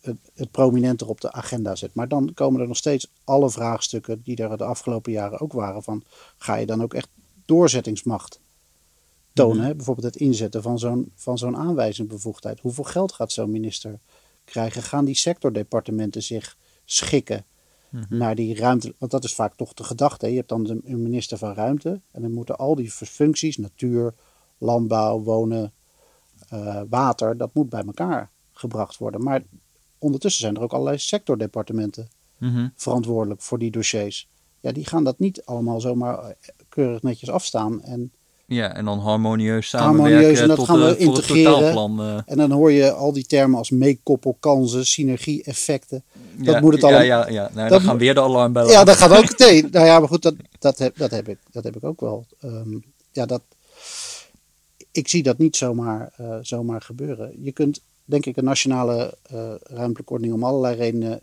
[SPEAKER 2] het, het prominenter op de agenda zet. Maar dan komen er nog steeds alle vraagstukken die er de afgelopen jaren ook waren. Van, ga je dan ook echt doorzettingsmacht tonen?
[SPEAKER 1] Mhm.
[SPEAKER 2] hè? Bijvoorbeeld het inzetten van zo'n, van zo'n aanwijzingsbevoegdheid. Hoeveel geld gaat zo'n minister krijgen? Gaan die sectordepartementen zich schikken
[SPEAKER 1] Mhm.
[SPEAKER 2] naar die ruimte? Want dat is vaak toch de gedachte. hè? Je hebt dan de, een minister van ruimte. En dan moeten al die functies, natuur, landbouw, wonen, eh, water, dat moet bij elkaar gebracht worden. Maar ondertussen zijn er ook allerlei sectordepartementen
[SPEAKER 1] Mhm.
[SPEAKER 2] verantwoordelijk voor die dossiers. ja, die gaan dat niet allemaal zomaar eh, keurig netjes afstaan. En,
[SPEAKER 1] Ja, en dan harmonieus
[SPEAKER 2] Harmonieus,
[SPEAKER 1] samenwerken
[SPEAKER 2] en dat
[SPEAKER 1] tot
[SPEAKER 2] gaan we
[SPEAKER 1] eh,
[SPEAKER 2] integreren.
[SPEAKER 1] eh.
[SPEAKER 2] en dan hoor je al die termen als meekoppelkansen, synergie-effecten. Dat
[SPEAKER 1] ja,
[SPEAKER 2] moet het
[SPEAKER 1] ja,
[SPEAKER 2] allemaal-
[SPEAKER 1] Ja, ja. Nou,
[SPEAKER 2] dat
[SPEAKER 1] dan gaan
[SPEAKER 2] moet-
[SPEAKER 1] weer de alarmbellen
[SPEAKER 2] Ja, dat gaat ook meteen. Nou ja, maar goed, dat, dat, heb, dat, heb, ik, dat heb ik ook wel. Ehm, ja, dat, ik zie dat niet zomaar, eh, zomaar gebeuren. Je kunt, denk ik, een nationale eh, ruimtelijke ordening om allerlei redenen,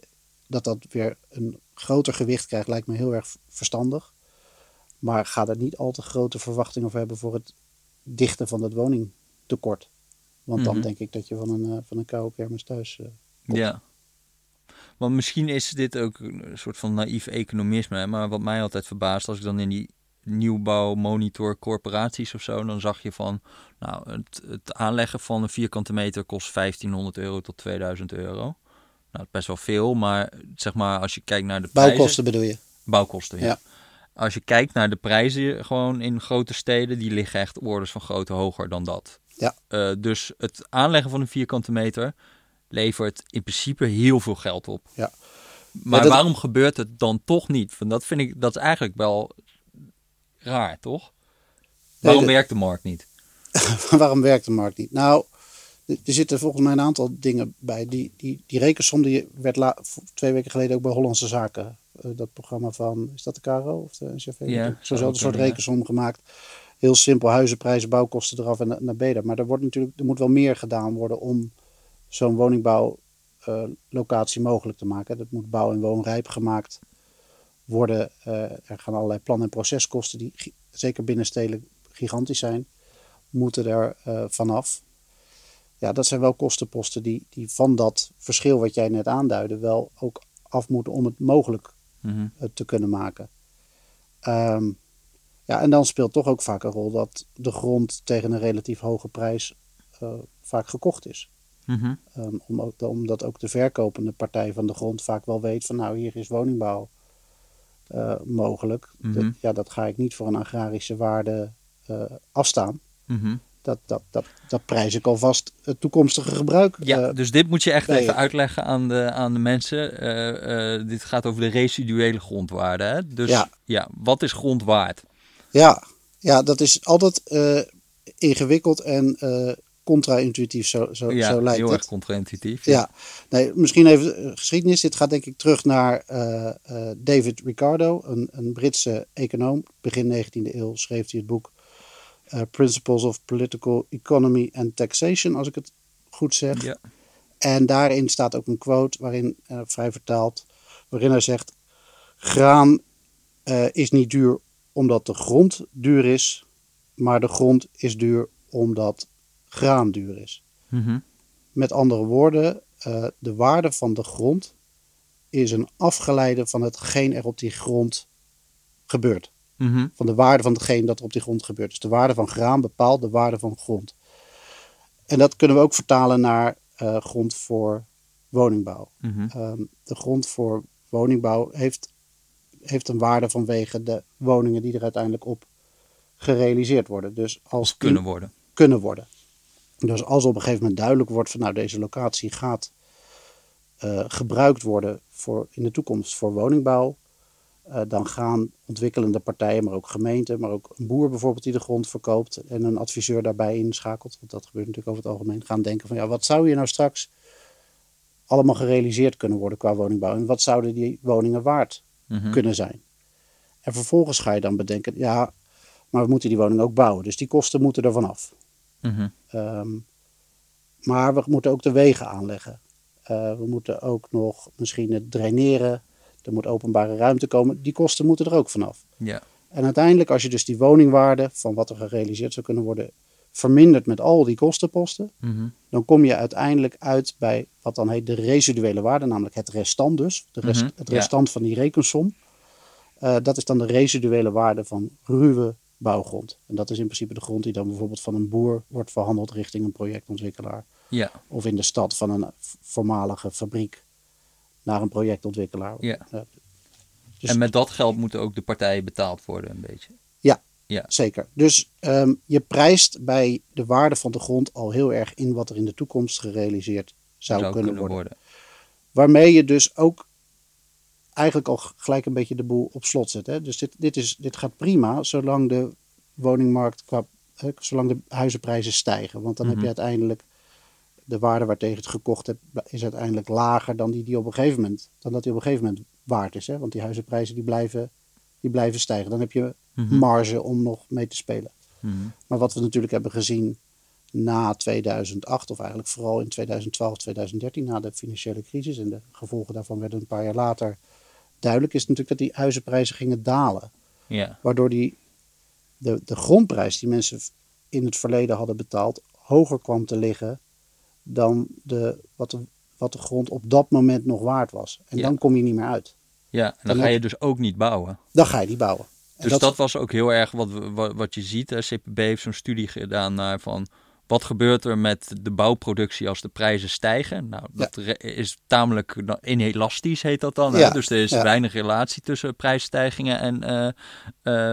[SPEAKER 2] dat dat weer een groter gewicht krijgt, lijkt me heel erg verstandig. Maar ga er niet al te grote verwachtingen over hebben voor het dichten van het woningtekort. Want dan
[SPEAKER 1] Mhm.
[SPEAKER 2] denk ik dat je van een, eh, van een koude kermis thuis... komt.
[SPEAKER 1] Ja. Want misschien is dit ook een soort van naïef economisme. hè, Maar wat mij altijd verbaast, als ik dan in die nieuwbouw monitor corporaties of zo, dan zag je van, nou, het, het aanleggen van een vierkante meter kost 1500 euro tot 2000 euro. Nou, best wel veel, maar zeg maar als je kijkt naar de prijzen...
[SPEAKER 2] Bouwkosten bedoel je?
[SPEAKER 1] Bouwkosten, ja.
[SPEAKER 2] Ja.
[SPEAKER 1] Als je kijkt naar de prijzen gewoon in grote steden, die liggen echt orders van grootte hoger dan dat.
[SPEAKER 2] Ja.
[SPEAKER 1] Eh, dus het aanleggen van een vierkante meter levert in principe heel veel geld op.
[SPEAKER 2] Ja.
[SPEAKER 1] Maar
[SPEAKER 2] dat-
[SPEAKER 1] waarom gebeurt het dan toch niet? Want dat vind ik, dat is eigenlijk wel raar, toch? Waarom
[SPEAKER 2] dat-
[SPEAKER 1] werkt de markt niet?
[SPEAKER 2] Waarom werkt de markt niet? Nou, er zitten volgens mij een aantal dingen bij. Die, die, die rekensom die werd la- twee weken geleden ook bij Hollandse Zaken. Eh, dat programma van, is dat de KRO of de NCV?
[SPEAKER 1] Ja,
[SPEAKER 2] Zo'nzelfde
[SPEAKER 1] ook
[SPEAKER 2] soort rekensom gemaakt. Heel simpel, huizenprijzen, bouwkosten eraf en na- naar beneden. Maar er, wordt natuurlijk, er moet wel meer gedaan worden om zo'n woningbouwlocatie mogelijk te maken. Dat moet bouw- en woonrijp gemaakt worden. Eh, er gaan allerlei plan- en proceskosten, die zeker binnen stedelijk gigantisch zijn, moeten er eh, vanaf. Ja, dat zijn wel kostenposten die, die van dat verschil wat jij net aanduidde wel ook af moeten om het mogelijk
[SPEAKER 1] Mhm.
[SPEAKER 2] eh, te kunnen maken. Ehm, ja, en dan speelt toch ook vaak een rol dat de grond tegen een relatief hoge prijs eh, vaak gekocht is.
[SPEAKER 1] Mhm.
[SPEAKER 2] Ehm, om ook, omdat ook de verkopende partij van de grond vaak wel weet van nou hier is woningbouw eh, mogelijk.
[SPEAKER 1] Mhm.
[SPEAKER 2] Dat, ja, dat ga ik niet voor een agrarische waarde afstaan.
[SPEAKER 1] Mhm.
[SPEAKER 2] Dat, dat, dat, dat prijs ik alvast het toekomstige gebruik.
[SPEAKER 1] Ja,
[SPEAKER 2] eh,
[SPEAKER 1] dus dit moet je echt
[SPEAKER 2] nee.
[SPEAKER 1] even uitleggen aan de, aan de mensen. Eh, eh, dit gaat over de residuele grondwaarde. Hè? Dus
[SPEAKER 2] Ja.
[SPEAKER 1] ja, wat is grond waard?
[SPEAKER 2] ja, ja, dat is altijd ingewikkeld en contra-intuïtief, zo, zo,
[SPEAKER 1] ja,
[SPEAKER 2] zo lijkt
[SPEAKER 1] heel
[SPEAKER 2] het.
[SPEAKER 1] erg contra-intuïtief.
[SPEAKER 2] Ja, nee, misschien even geschiedenis. Dit gaat denk ik terug naar David Ricardo, een, een Britse econoom. Begin 19e eeuw schreef hij het boek eh, Principles of Political Economy and Taxation, als ik het goed zeg.
[SPEAKER 1] Ja.
[SPEAKER 2] En daarin staat ook een quote, waarin, eh, vrij vertaald, waarin hij zegt: Graan eh, is niet duur omdat de grond duur is, maar de grond is duur omdat graan duur is.
[SPEAKER 1] Mhm.
[SPEAKER 2] Met andere woorden, de waarde van de grond is een afgeleide van hetgeen er op die grond gebeurt.
[SPEAKER 1] Mhm.
[SPEAKER 2] Van de waarde van hetgeen dat er op die grond gebeurt. Dus de waarde van graan bepaalt de waarde van grond. En dat kunnen we ook vertalen naar eh, grond voor woningbouw.
[SPEAKER 1] Mhm.
[SPEAKER 2] Ehm, de grond voor woningbouw heeft, heeft een waarde vanwege de woningen die er uiteindelijk op gerealiseerd worden. Dus als
[SPEAKER 1] kunnen worden.
[SPEAKER 2] kunnen worden. Dus als op een gegeven moment duidelijk wordt van nou deze locatie gaat eh, gebruikt worden voor, in de toekomst voor woningbouw, eh, dan gaan ontwikkelende partijen, maar ook gemeenten, maar ook een boer bijvoorbeeld die de grond verkoopt en een adviseur daarbij inschakelt, want dat gebeurt natuurlijk over het algemeen, gaan denken van ja wat zou hier nou straks allemaal gerealiseerd kunnen worden qua woningbouw en wat zouden die woningen waard
[SPEAKER 1] Mhm.
[SPEAKER 2] kunnen zijn. En vervolgens ga je dan bedenken, ja, maar we moeten die woning ook bouwen. Dus die kosten moeten er vanaf.
[SPEAKER 1] Mhm.
[SPEAKER 2] Ehm, maar we moeten ook de wegen aanleggen. Eh, we moeten ook nog misschien het draineren. Er moet openbare ruimte komen. Die kosten moeten er ook vanaf.
[SPEAKER 1] Ja.
[SPEAKER 2] En uiteindelijk, als je dus die woningwaarde van wat er gerealiseerd zou kunnen worden, vermindert met al die kostenposten,
[SPEAKER 1] Mhm.
[SPEAKER 2] dan kom je uiteindelijk uit bij wat dan heet de residuele waarde, namelijk het restant dus. De rest,
[SPEAKER 1] Mhm,
[SPEAKER 2] het
[SPEAKER 1] ja.
[SPEAKER 2] restant van die rekensom. Eh, dat is dan de residuele waarde van ruwe bouwgrond. En dat is in principe de grond die dan bijvoorbeeld van een boer wordt verhandeld richting een projectontwikkelaar.
[SPEAKER 1] Ja.
[SPEAKER 2] Of in de stad van een voormalige fabriek naar een projectontwikkelaar.
[SPEAKER 1] Ja.
[SPEAKER 2] Dus-
[SPEAKER 1] En met dat geld moeten ook de partijen betaald worden een beetje.
[SPEAKER 2] Zeker. Dus ehm, je prijst bij de waarde van de grond al heel erg in wat er in de toekomst gerealiseerd zou, kunnen, worden. Waarmee je dus ook eigenlijk al gelijk een beetje de boel op slot zet. Hè? Dus dit, dit, is, dit gaat prima zolang de woningmarkt, qua, zolang de huizenprijzen stijgen. Want dan heb
[SPEAKER 1] Mhm.
[SPEAKER 2] je uiteindelijk de waarde waartegen het gekocht hebt, is uiteindelijk lager dan die, die op een gegeven moment, dan dat die op een gegeven moment waard is. Hè? Want die huizenprijzen die blijven, die blijven stijgen. Dan heb je
[SPEAKER 1] Mhm.
[SPEAKER 2] marge om nog mee te spelen.
[SPEAKER 1] Mhm.
[SPEAKER 2] Maar wat we natuurlijk hebben gezien na 2008, of eigenlijk vooral in 2012, 2013, na de financiële crisis en de gevolgen daarvan werden een paar jaar later duidelijk, is natuurlijk dat die huizenprijzen gingen dalen. Waardoor die, de, de grondprijs die mensen in het verleden hadden betaald, hoger kwam te liggen dan de, wat, de, wat de grond op dat moment nog waard was. En
[SPEAKER 1] Ja.
[SPEAKER 2] dan kom je niet meer uit.
[SPEAKER 1] ja, en dan
[SPEAKER 2] Dan
[SPEAKER 1] ga je dus ook niet bouwen.
[SPEAKER 2] Dan ga je die bouwen. En
[SPEAKER 1] Dus dat, was ook heel erg wat, we- wat, wat je ziet. Hè. CPB heeft zo'n studie gedaan naar van wat gebeurt er met de bouwproductie als de prijzen stijgen. Nou, dat is tamelijk inelastisch heet dat dan.
[SPEAKER 2] Ja,
[SPEAKER 1] Dus er is
[SPEAKER 2] ja.
[SPEAKER 1] weinig relatie tussen prijsstijgingen en eh,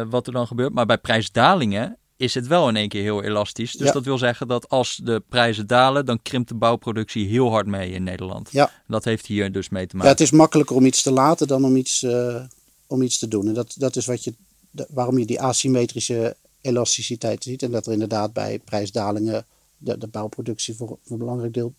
[SPEAKER 1] eh, wat er dan gebeurt. Maar bij prijsdalingen is het wel in één keer heel elastisch. Dus
[SPEAKER 2] Ja.
[SPEAKER 1] dat wil zeggen dat als de prijzen dalen, dan krimpt de bouwproductie heel hard mee in Nederland.
[SPEAKER 2] Ja.
[SPEAKER 1] Dat heeft hier dus mee te
[SPEAKER 2] Ja,
[SPEAKER 1] maken.
[SPEAKER 2] het is makkelijker om iets te laten dan om iets, eh, om iets te doen. En dat, dat is wat je, waarom je die asymmetrische elasticiteit ziet. En dat er inderdaad bij prijsdalingen de, de bouwproductie voor, voor een belangrijk deel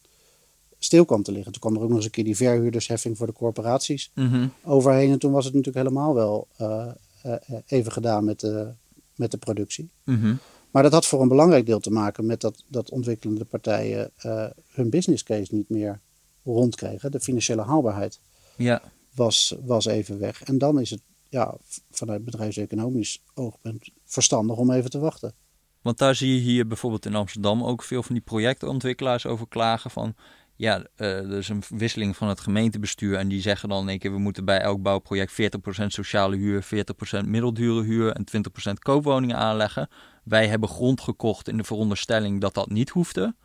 [SPEAKER 2] stil kwam te liggen. Toen kwam er ook nog eens een keer die verhuurdersheffing voor de corporaties
[SPEAKER 1] Mhm.
[SPEAKER 2] overheen. En toen was het natuurlijk helemaal wel eh, eh, even gedaan met de, met de productie.
[SPEAKER 1] Mhm.
[SPEAKER 2] Maar dat had voor een belangrijk deel te maken met dat, dat ontwikkelende partijen eh, hun business case niet meer rondkregen. De financiële haalbaarheid
[SPEAKER 1] Ja.
[SPEAKER 2] was, was even weg. En dan is het ja, vanuit bedrijfseconomisch oogpunt verstandig om even te wachten.
[SPEAKER 1] Want daar zie je hier bijvoorbeeld in Amsterdam ook veel van die projectontwikkelaars over klagen van... Ja, eh, er is een wisseling van het gemeentebestuur en die zeggen dan in één keer... we moeten bij elk bouwproject 40% sociale huur, 40% middeldure huur en 20% koopwoningen aanleggen. Wij hebben grond gekocht in de veronderstelling dat dat niet hoefde.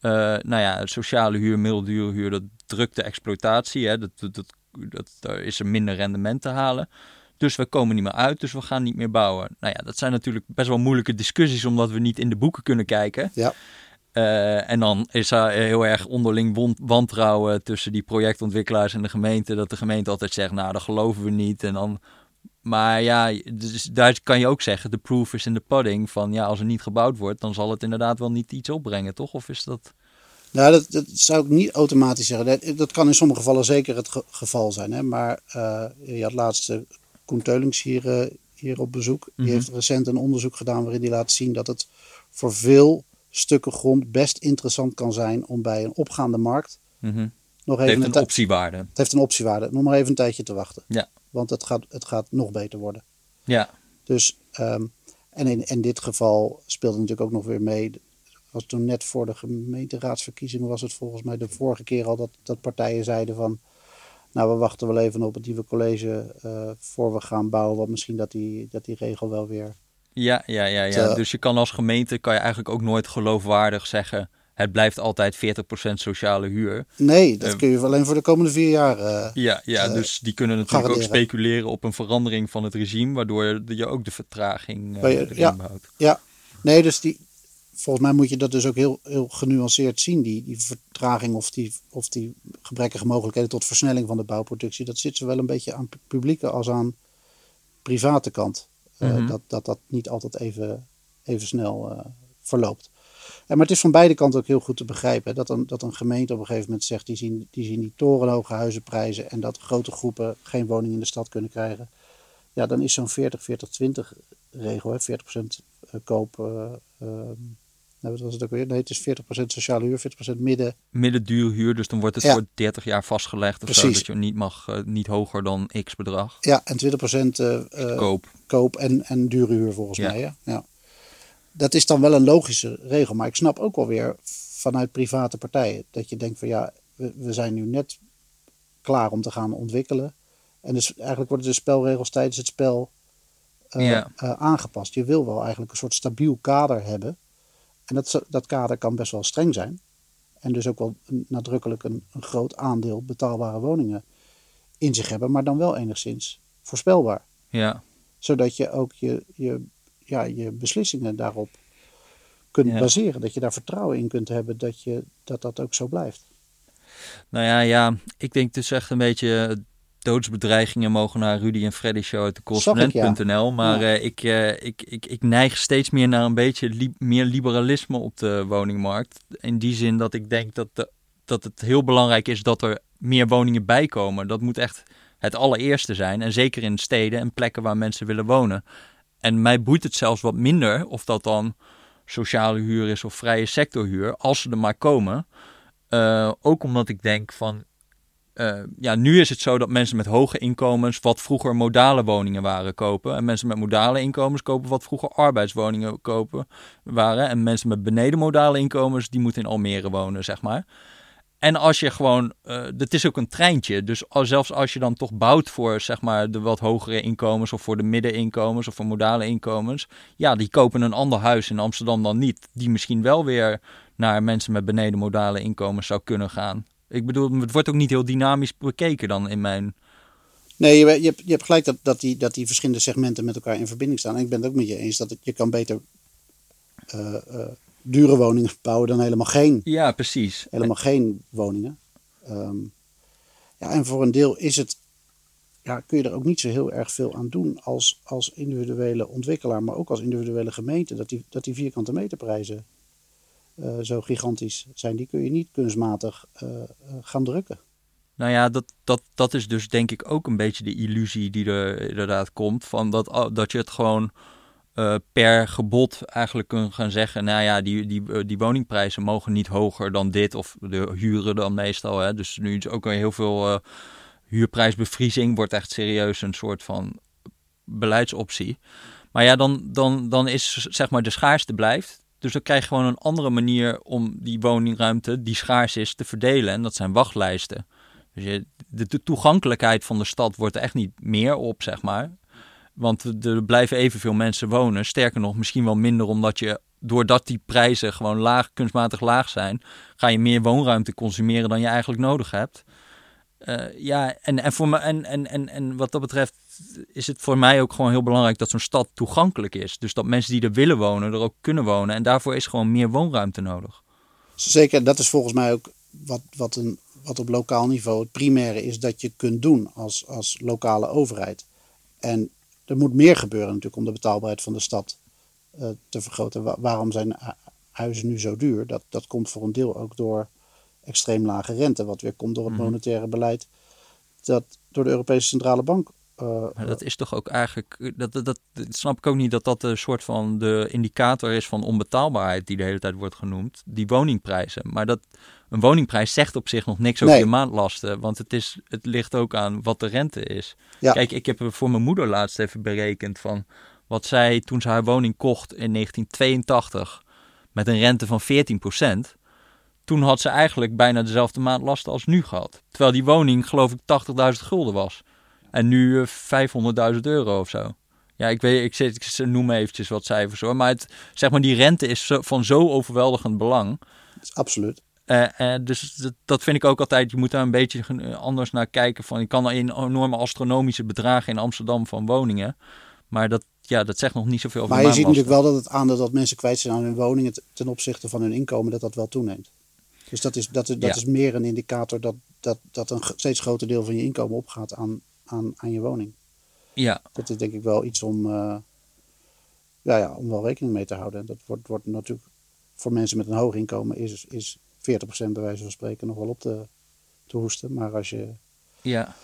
[SPEAKER 1] Eh, nou ja, sociale huur, middeldure huur, dat drukt de exploitatie. Hè? Dat, dat, dat, dat, daar is er minder rendement te halen. Dus we komen niet meer uit, dus we gaan niet meer bouwen. Nou ja, dat zijn natuurlijk best wel moeilijke discussies, omdat we niet in de boeken kunnen kijken.
[SPEAKER 2] Ja.
[SPEAKER 1] Eh, en dan is er heel erg onderling wantrouwen tussen die projectontwikkelaars en de gemeente. Dat de gemeente altijd zegt, nou, dat geloven we niet. En dan, maar ja, dus daar kan je ook zeggen, de proof is in de pudding. Van ja, als er niet gebouwd wordt, dan zal het inderdaad wel niet iets opbrengen, toch? Of is dat...
[SPEAKER 2] Nou, dat, dat zou ik niet automatisch zeggen. Dat, dat kan in sommige gevallen zeker het ge- geval zijn. Hè? Maar eh, je had laatst eh, Koen Teulings hier, hier op bezoek.
[SPEAKER 1] Mhm.
[SPEAKER 2] Die heeft recent een onderzoek gedaan waarin hij laat zien dat het voor veel stukken grond best interessant kan zijn om bij een opgaande markt
[SPEAKER 1] Mhm.
[SPEAKER 2] nog
[SPEAKER 1] Het
[SPEAKER 2] even
[SPEAKER 1] heeft
[SPEAKER 2] een
[SPEAKER 1] optiewaarde.
[SPEAKER 2] Het heeft een optiewaarde. Nog maar even een tijdje te wachten.
[SPEAKER 1] Ja.
[SPEAKER 2] Want het gaat, het gaat nog beter worden.
[SPEAKER 1] Ja,
[SPEAKER 2] Dus, ehm, en in, in dit geval speelde natuurlijk ook nog weer mee. Was toen net voor de gemeenteraadsverkiezingen was het volgens mij de vorige keer al dat, dat partijen zeiden van. Nou, we wachten wel even op het nieuwe college eh, voor we gaan bouwen. Want misschien dat die, dat die regel wel weer.
[SPEAKER 1] Ja, ja, ja. ja. Dus je kan als gemeente kan je eigenlijk ook nooit geloofwaardig zeggen... het blijft altijd 40% sociale huur.
[SPEAKER 2] Nee, dat
[SPEAKER 1] Eh,
[SPEAKER 2] kun je alleen voor de komende vier jaar. eh,
[SPEAKER 1] Ja, ja
[SPEAKER 2] eh,
[SPEAKER 1] dus die kunnen natuurlijk ook speculeren op een verandering van het regime... waardoor je ook de vertraging
[SPEAKER 2] je-
[SPEAKER 1] erin
[SPEAKER 2] ja.
[SPEAKER 1] behoudt.
[SPEAKER 2] Ja, nee, dus die, volgens mij moet je dat dus ook heel, heel genuanceerd zien. Die, die vertraging of die, of die gebrekkige mogelijkheden tot versnelling van de bouwproductie. Dat zit zowel een beetje aan pu- publieke als aan private kant. Eh,
[SPEAKER 1] Mhm.
[SPEAKER 2] dat, dat dat niet altijd even, even snel eh, verloopt. En, maar het is van beide kanten ook heel goed te begrijpen. hè, Dat een, dat een gemeente op een gegeven moment zegt, die zien, die zien die torenhoge huizenprijzen en dat grote groepen geen woning in de stad kunnen krijgen. Ja, dan is zo'n 40-40-20 regel, hè, 40% eh, koop. eh, ehm, nou, wat was het ook weer? Nee, het is 40% sociale huur, 40% midden.
[SPEAKER 1] Middenduur huur, dus dan wordt het
[SPEAKER 2] Ja.
[SPEAKER 1] voor 30 jaar vastgelegd of zo... Dat je niet mag, eh, niet hoger dan x bedrag.
[SPEAKER 2] Ja, en 20% eh, eh,
[SPEAKER 1] Koop.
[SPEAKER 2] koop en, en dure huur volgens
[SPEAKER 1] Ja.
[SPEAKER 2] mij. Ja? Ja. Dat is dan wel een logische regel. Maar ik snap ook wel weer vanuit private partijen dat je denkt van ja, we, we zijn nu net klaar om te gaan ontwikkelen. En dus eigenlijk worden de spelregels tijdens het spel
[SPEAKER 1] Ja.
[SPEAKER 2] aangepast. Je wil wel eigenlijk een soort stabiel kader hebben. En dat, dat kader kan best wel streng zijn. En dus ook wel nadrukkelijk een, een groot aandeel betaalbare woningen in zich hebben. Maar dan wel enigszins voorspelbaar
[SPEAKER 1] Ja.
[SPEAKER 2] zodat je ook je, je, ja, je beslissingen daarop kunt
[SPEAKER 1] Ja.
[SPEAKER 2] baseren. Dat je daar vertrouwen in kunt hebben dat, je, dat dat ook zo blijft.
[SPEAKER 1] Nou ja, ja, ik denk dus echt een beetje doodsbedreigingen mogen naar Rudy en Freddy Show uit de correspondent.nl. Maar
[SPEAKER 2] Ja.
[SPEAKER 1] eh, ik, eh, ik, ik, ik neig steeds meer naar een beetje li- meer liberalisme op de woningmarkt. In die zin dat ik denk dat, de, dat het heel belangrijk is dat er meer woningen bijkomen. Dat moet echt het allereerste zijn. En zeker in steden en plekken waar mensen willen wonen. En mij boeit het zelfs wat minder of dat dan sociale huur is of vrije sectorhuur, als ze er maar komen. Eh, ook omdat ik denk van, eh, ja, nu is het zo dat mensen met hoge inkomens wat vroeger modale woningen waren kopen. En mensen met modale inkomens kopen wat vroeger arbeidswoningen kopen waren. En mensen met beneden modale inkomens, die moeten in Almere wonen, zeg maar. En als je gewoon, eh het is ook een treintje. Dus zelfs als je dan toch bouwt voor zeg maar de wat hogere inkomens of voor de middeninkomens of voor modale inkomens. Ja, die kopen een ander huis in Amsterdam dan niet. Die misschien wel weer naar mensen met beneden modale inkomens zou kunnen gaan. Ik bedoel, het wordt ook niet heel dynamisch bekeken dan in mijn...
[SPEAKER 2] Nee, je, je, hebt, je hebt gelijk dat, dat, die, dat die verschillende segmenten met elkaar in verbinding staan. En ik ben het ook met je eens dat het, je kan beter eh, eh, dure woningen bouwen dan helemaal geen,
[SPEAKER 1] Ja, precies.
[SPEAKER 2] helemaal geen woningen. Ehm, ja, en voor een deel is het, ja, kun je er ook niet zo heel erg veel aan doen als, als individuele ontwikkelaar, maar ook als individuele gemeente. Dat die, dat die vierkante meterprijzen eh, zo gigantisch zijn, die kun je niet kunstmatig eh, eh, gaan drukken.
[SPEAKER 1] Nou ja, dat, dat, dat is dus denk ik ook een beetje de illusie die er inderdaad komt. Van dat, dat je het gewoon per gebod eigenlijk kunt gaan zeggen. Nou ja, die, die, die woningprijzen mogen niet hoger dan dit. Of de huren dan meestal. Hè. Dus nu is ook heel veel huurprijsbevriezing. Wordt echt serieus een soort van beleidsoptie. Maar ja, dan, dan, dan is zeg maar de schaarste blijft. Dus dan krijg je gewoon een andere manier om die woningruimte die schaars is te verdelen. En dat zijn wachtlijsten. Dus de, toegankelijkheid van de stad wordt er echt niet meer op, zeg maar. Want er blijven evenveel mensen wonen. Sterker nog, misschien wel minder, omdat je, doordat die prijzen gewoon laag, kunstmatig laag zijn, ga je meer woonruimte consumeren dan je eigenlijk nodig hebt. Uh, ja, en, en, voor me, en, en, en, en wat dat betreft is het voor mij ook gewoon heel belangrijk dat zo'n stad toegankelijk is. Dus dat mensen die er willen wonen, er ook kunnen wonen. En daarvoor is gewoon meer woonruimte nodig.
[SPEAKER 2] Zeker, dat is volgens mij ook wat, wat, een, wat op lokaal niveau het primaire is dat je kunt doen als, als lokale overheid. En er moet meer gebeuren natuurlijk om de betaalbaarheid van de stad uh, te vergroten. Wa waarom zijn huizen nu zo duur? Dat, dat komt voor een deel ook door extreem lage rente, wat weer komt door het monetaire beleid dat door de Europese Centrale Bank. Uh,
[SPEAKER 1] maar dat is toch ook eigenlijk, dat, dat, snap ik ook niet dat dat een soort van de indicator is van onbetaalbaarheid die de hele tijd wordt genoemd, die woningprijzen. Maar dat een woningprijs zegt op zich nog niks over
[SPEAKER 2] Nee.
[SPEAKER 1] je maandlasten, want het, is, het ligt ook aan wat de rente is.
[SPEAKER 2] Ja.
[SPEAKER 1] Kijk, ik heb voor mijn moeder laatst even berekend van wat zij toen ze haar woning kocht in 1982 met een rente van 14%. Toen had ze eigenlijk bijna dezelfde maandlasten als nu gehad. Terwijl die woning geloof ik 80.000 gulden was. En nu uh, 500.000 euro of zo. Ja, ik weet, ik, zit, ik noem eventjes wat cijfers hoor. Maar het, zeg maar, die rente is zo, van zo overweldigend belang.
[SPEAKER 2] Absoluut.
[SPEAKER 1] Uh, uh, dus dat, dat, vind ik ook altijd. Je moet daar een beetje anders naar kijken. Van, je kan in enorme astronomische bedragen in Amsterdam van woningen. Maar dat, ja, dat zegt nog niet zoveel over
[SPEAKER 2] Maar je ziet natuurlijk wel dat het aandeel dat mensen kwijt zijn aan hun woningen ten opzichte van hun inkomen, dat dat wel toeneemt. Dus dat is, dat, dat
[SPEAKER 1] Ja.
[SPEAKER 2] is meer een indicator dat, dat, dat een steeds groter deel van je inkomen opgaat aan, aan, aan je woning.
[SPEAKER 1] Ja,
[SPEAKER 2] Dat is denk ik wel iets om, uh, ja, ja, om wel rekening mee te houden. Dat wordt, wordt natuurlijk voor mensen met een hoog inkomen is, is 40% bij wijze van spreken nog wel op te, te hoesten. Maar als je
[SPEAKER 1] ja.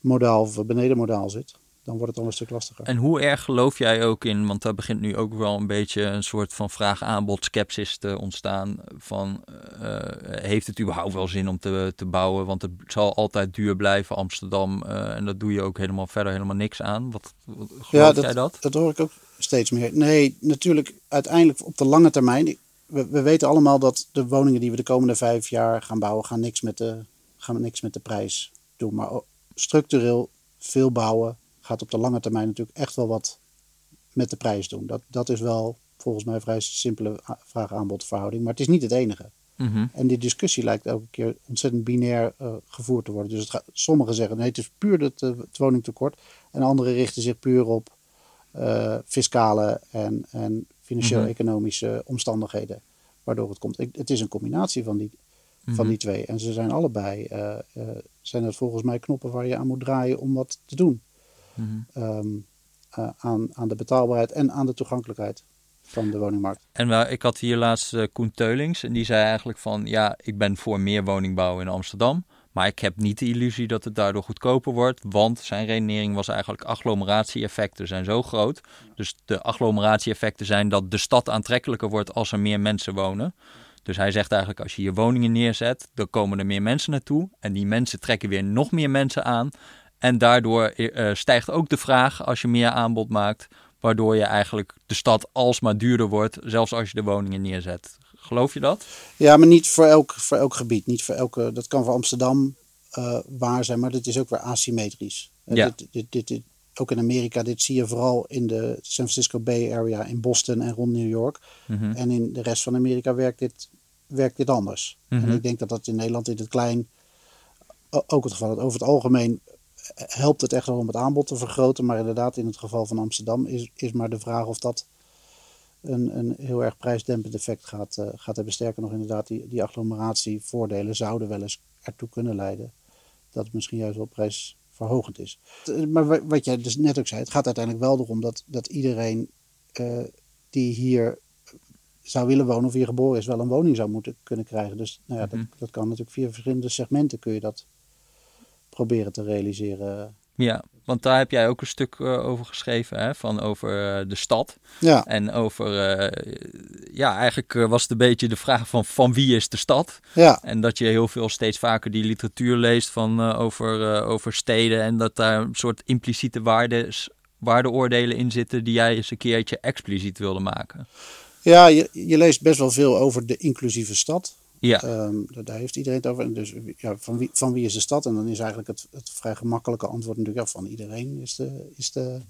[SPEAKER 2] modaal of beneden modaal zit, dan wordt het al een stuk lastiger.
[SPEAKER 1] En hoe erg geloof jij ook in, want daar begint nu ook wel een beetje een soort van vraag-aanbod skepsis te ontstaan. Van uh, heeft het überhaupt wel zin om te, te bouwen? Want het zal altijd duur blijven, Amsterdam. Uh, en dat doe je ook helemaal verder helemaal niks aan. Wat, wat geloof
[SPEAKER 2] ja, dat,
[SPEAKER 1] jij dat?
[SPEAKER 2] Dat hoor ik ook steeds meer. Nee, natuurlijk uiteindelijk op de lange termijn. We, we weten allemaal dat de woningen die we de komende vijf jaar gaan bouwen, gaan niks met de, gaan niks met de prijs doen. Maar structureel veel bouwen gaat op de lange termijn natuurlijk echt wel wat met de prijs doen. Dat, dat is wel volgens mij een vrij simpele vraag-aanbod-verhouding. Maar het is niet het enige.
[SPEAKER 1] Mm -hmm.
[SPEAKER 2] En die discussie lijkt elke keer ontzettend binair uh, gevoerd te worden. Dus het gaat, sommigen zeggen nee, het is puur het, uh, het woningtekort. En anderen richten zich puur op uh, fiscale en, en financieel-economische mm -hmm. omstandigheden. Waardoor het komt. Ik, het is een combinatie van die, van
[SPEAKER 1] Mhm.
[SPEAKER 2] die twee. En ze zijn allebei, eh, eh, zijn het volgens mij knoppen waar je aan moet draaien om wat te doen.
[SPEAKER 1] Mhm.
[SPEAKER 2] Ehm, eh, aan, aan de betaalbaarheid en aan de toegankelijkheid van de woningmarkt.
[SPEAKER 1] En wel, ik had hier laatst eh, Koen Teulings en die zei eigenlijk van ja, ik ben voor meer woningbouw in Amsterdam. Maar ik heb niet de illusie dat het daardoor goedkoper wordt. Want zijn redenering was eigenlijk agglomeratie-effecten zijn zo groot. Dus de agglomeratie-effecten zijn dat de stad aantrekkelijker wordt als er meer mensen wonen. Dus hij zegt eigenlijk als je je woningen neerzet, dan komen er meer mensen naartoe. En die mensen trekken weer nog meer mensen aan. En daardoor eh, stijgt ook de vraag als je meer aanbod maakt. Waardoor je eigenlijk de stad alsmaar duurder wordt, zelfs als je de woningen neerzet. Geloof je dat?
[SPEAKER 2] Ja, maar niet voor elk, voor elk gebied. Niet voor elke, dat kan voor Amsterdam eh, waar zijn, maar dit is ook weer asymmetrisch. Eh,
[SPEAKER 1] Ja.
[SPEAKER 2] dit, dit, dit, dit- ook in Amerika, dit zie je vooral in de San Francisco Bay Area, in Boston en rond New York.
[SPEAKER 1] Mhm.
[SPEAKER 2] En in de rest van Amerika werkt dit, werkt dit anders.
[SPEAKER 1] Mhm.
[SPEAKER 2] En ik denk dat dat in Nederland in het klein ook het geval is. Over het algemeen helpt het echt wel om het aanbod te vergroten. Maar inderdaad, in het geval van Amsterdam is, is maar de vraag of dat een, een heel erg prijsdempend effect gaat, eh, gaat hebben. Sterker nog, inderdaad, die, die agglomeratievoordelen zouden wel eens ertoe kunnen leiden dat het misschien juist wel prijsverhogend is. T- Maar wa- wat jij dus net ook zei, het gaat uiteindelijk wel erom dat, dat iedereen eh, die hier zou willen wonen of hier geboren is, wel een woning zou moeten kunnen krijgen. Dus nou ja,
[SPEAKER 1] Mhm.
[SPEAKER 2] dat, dat kan natuurlijk via verschillende segmenten kun je dat proberen te realiseren.
[SPEAKER 1] Ja, want daar heb jij ook een stuk eh, over geschreven, hè? Van over eh, de stad.
[SPEAKER 2] Ja,
[SPEAKER 1] En over, eh, ja, eigenlijk was het een beetje de vraag van van wie is de stad?
[SPEAKER 2] ja,
[SPEAKER 1] En dat je heel veel steeds vaker die literatuur leest van, over, over steden. En dat daar een soort impliciete waardes, waardeoordelen in zitten die jij eens een keertje expliciet wilde maken.
[SPEAKER 2] ja je, je leest best wel veel over de inclusieve stad.
[SPEAKER 1] Ja,
[SPEAKER 2] Ehm, daar- heeft iedereen het over. En dus ja, van, wie, van wie is de stad? En dan is eigenlijk het, het vrij gemakkelijke antwoord natuurlijk ja, van iedereen is de, is, de,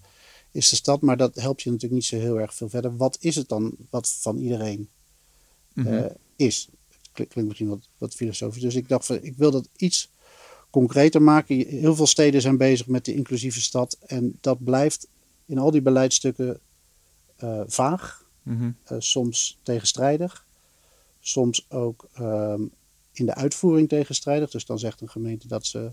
[SPEAKER 2] is de stad. Maar dat helpt je natuurlijk niet zo heel erg veel verder. Wat is het dan wat van iedereen
[SPEAKER 1] mhm.
[SPEAKER 2] eh, is? Het klinkt, klinkt misschien wat, wat filosofisch. Dus ik dacht, van, ik wil dat iets concreter maken. Heel veel steden zijn bezig met de inclusieve stad. En dat blijft in al die beleidsstukken eh, vaag
[SPEAKER 1] Mhm.
[SPEAKER 2] eh, soms tegenstrijdig, soms ook ehm, in de uitvoering tegenstrijdig. Dus dan zegt een gemeente dat ze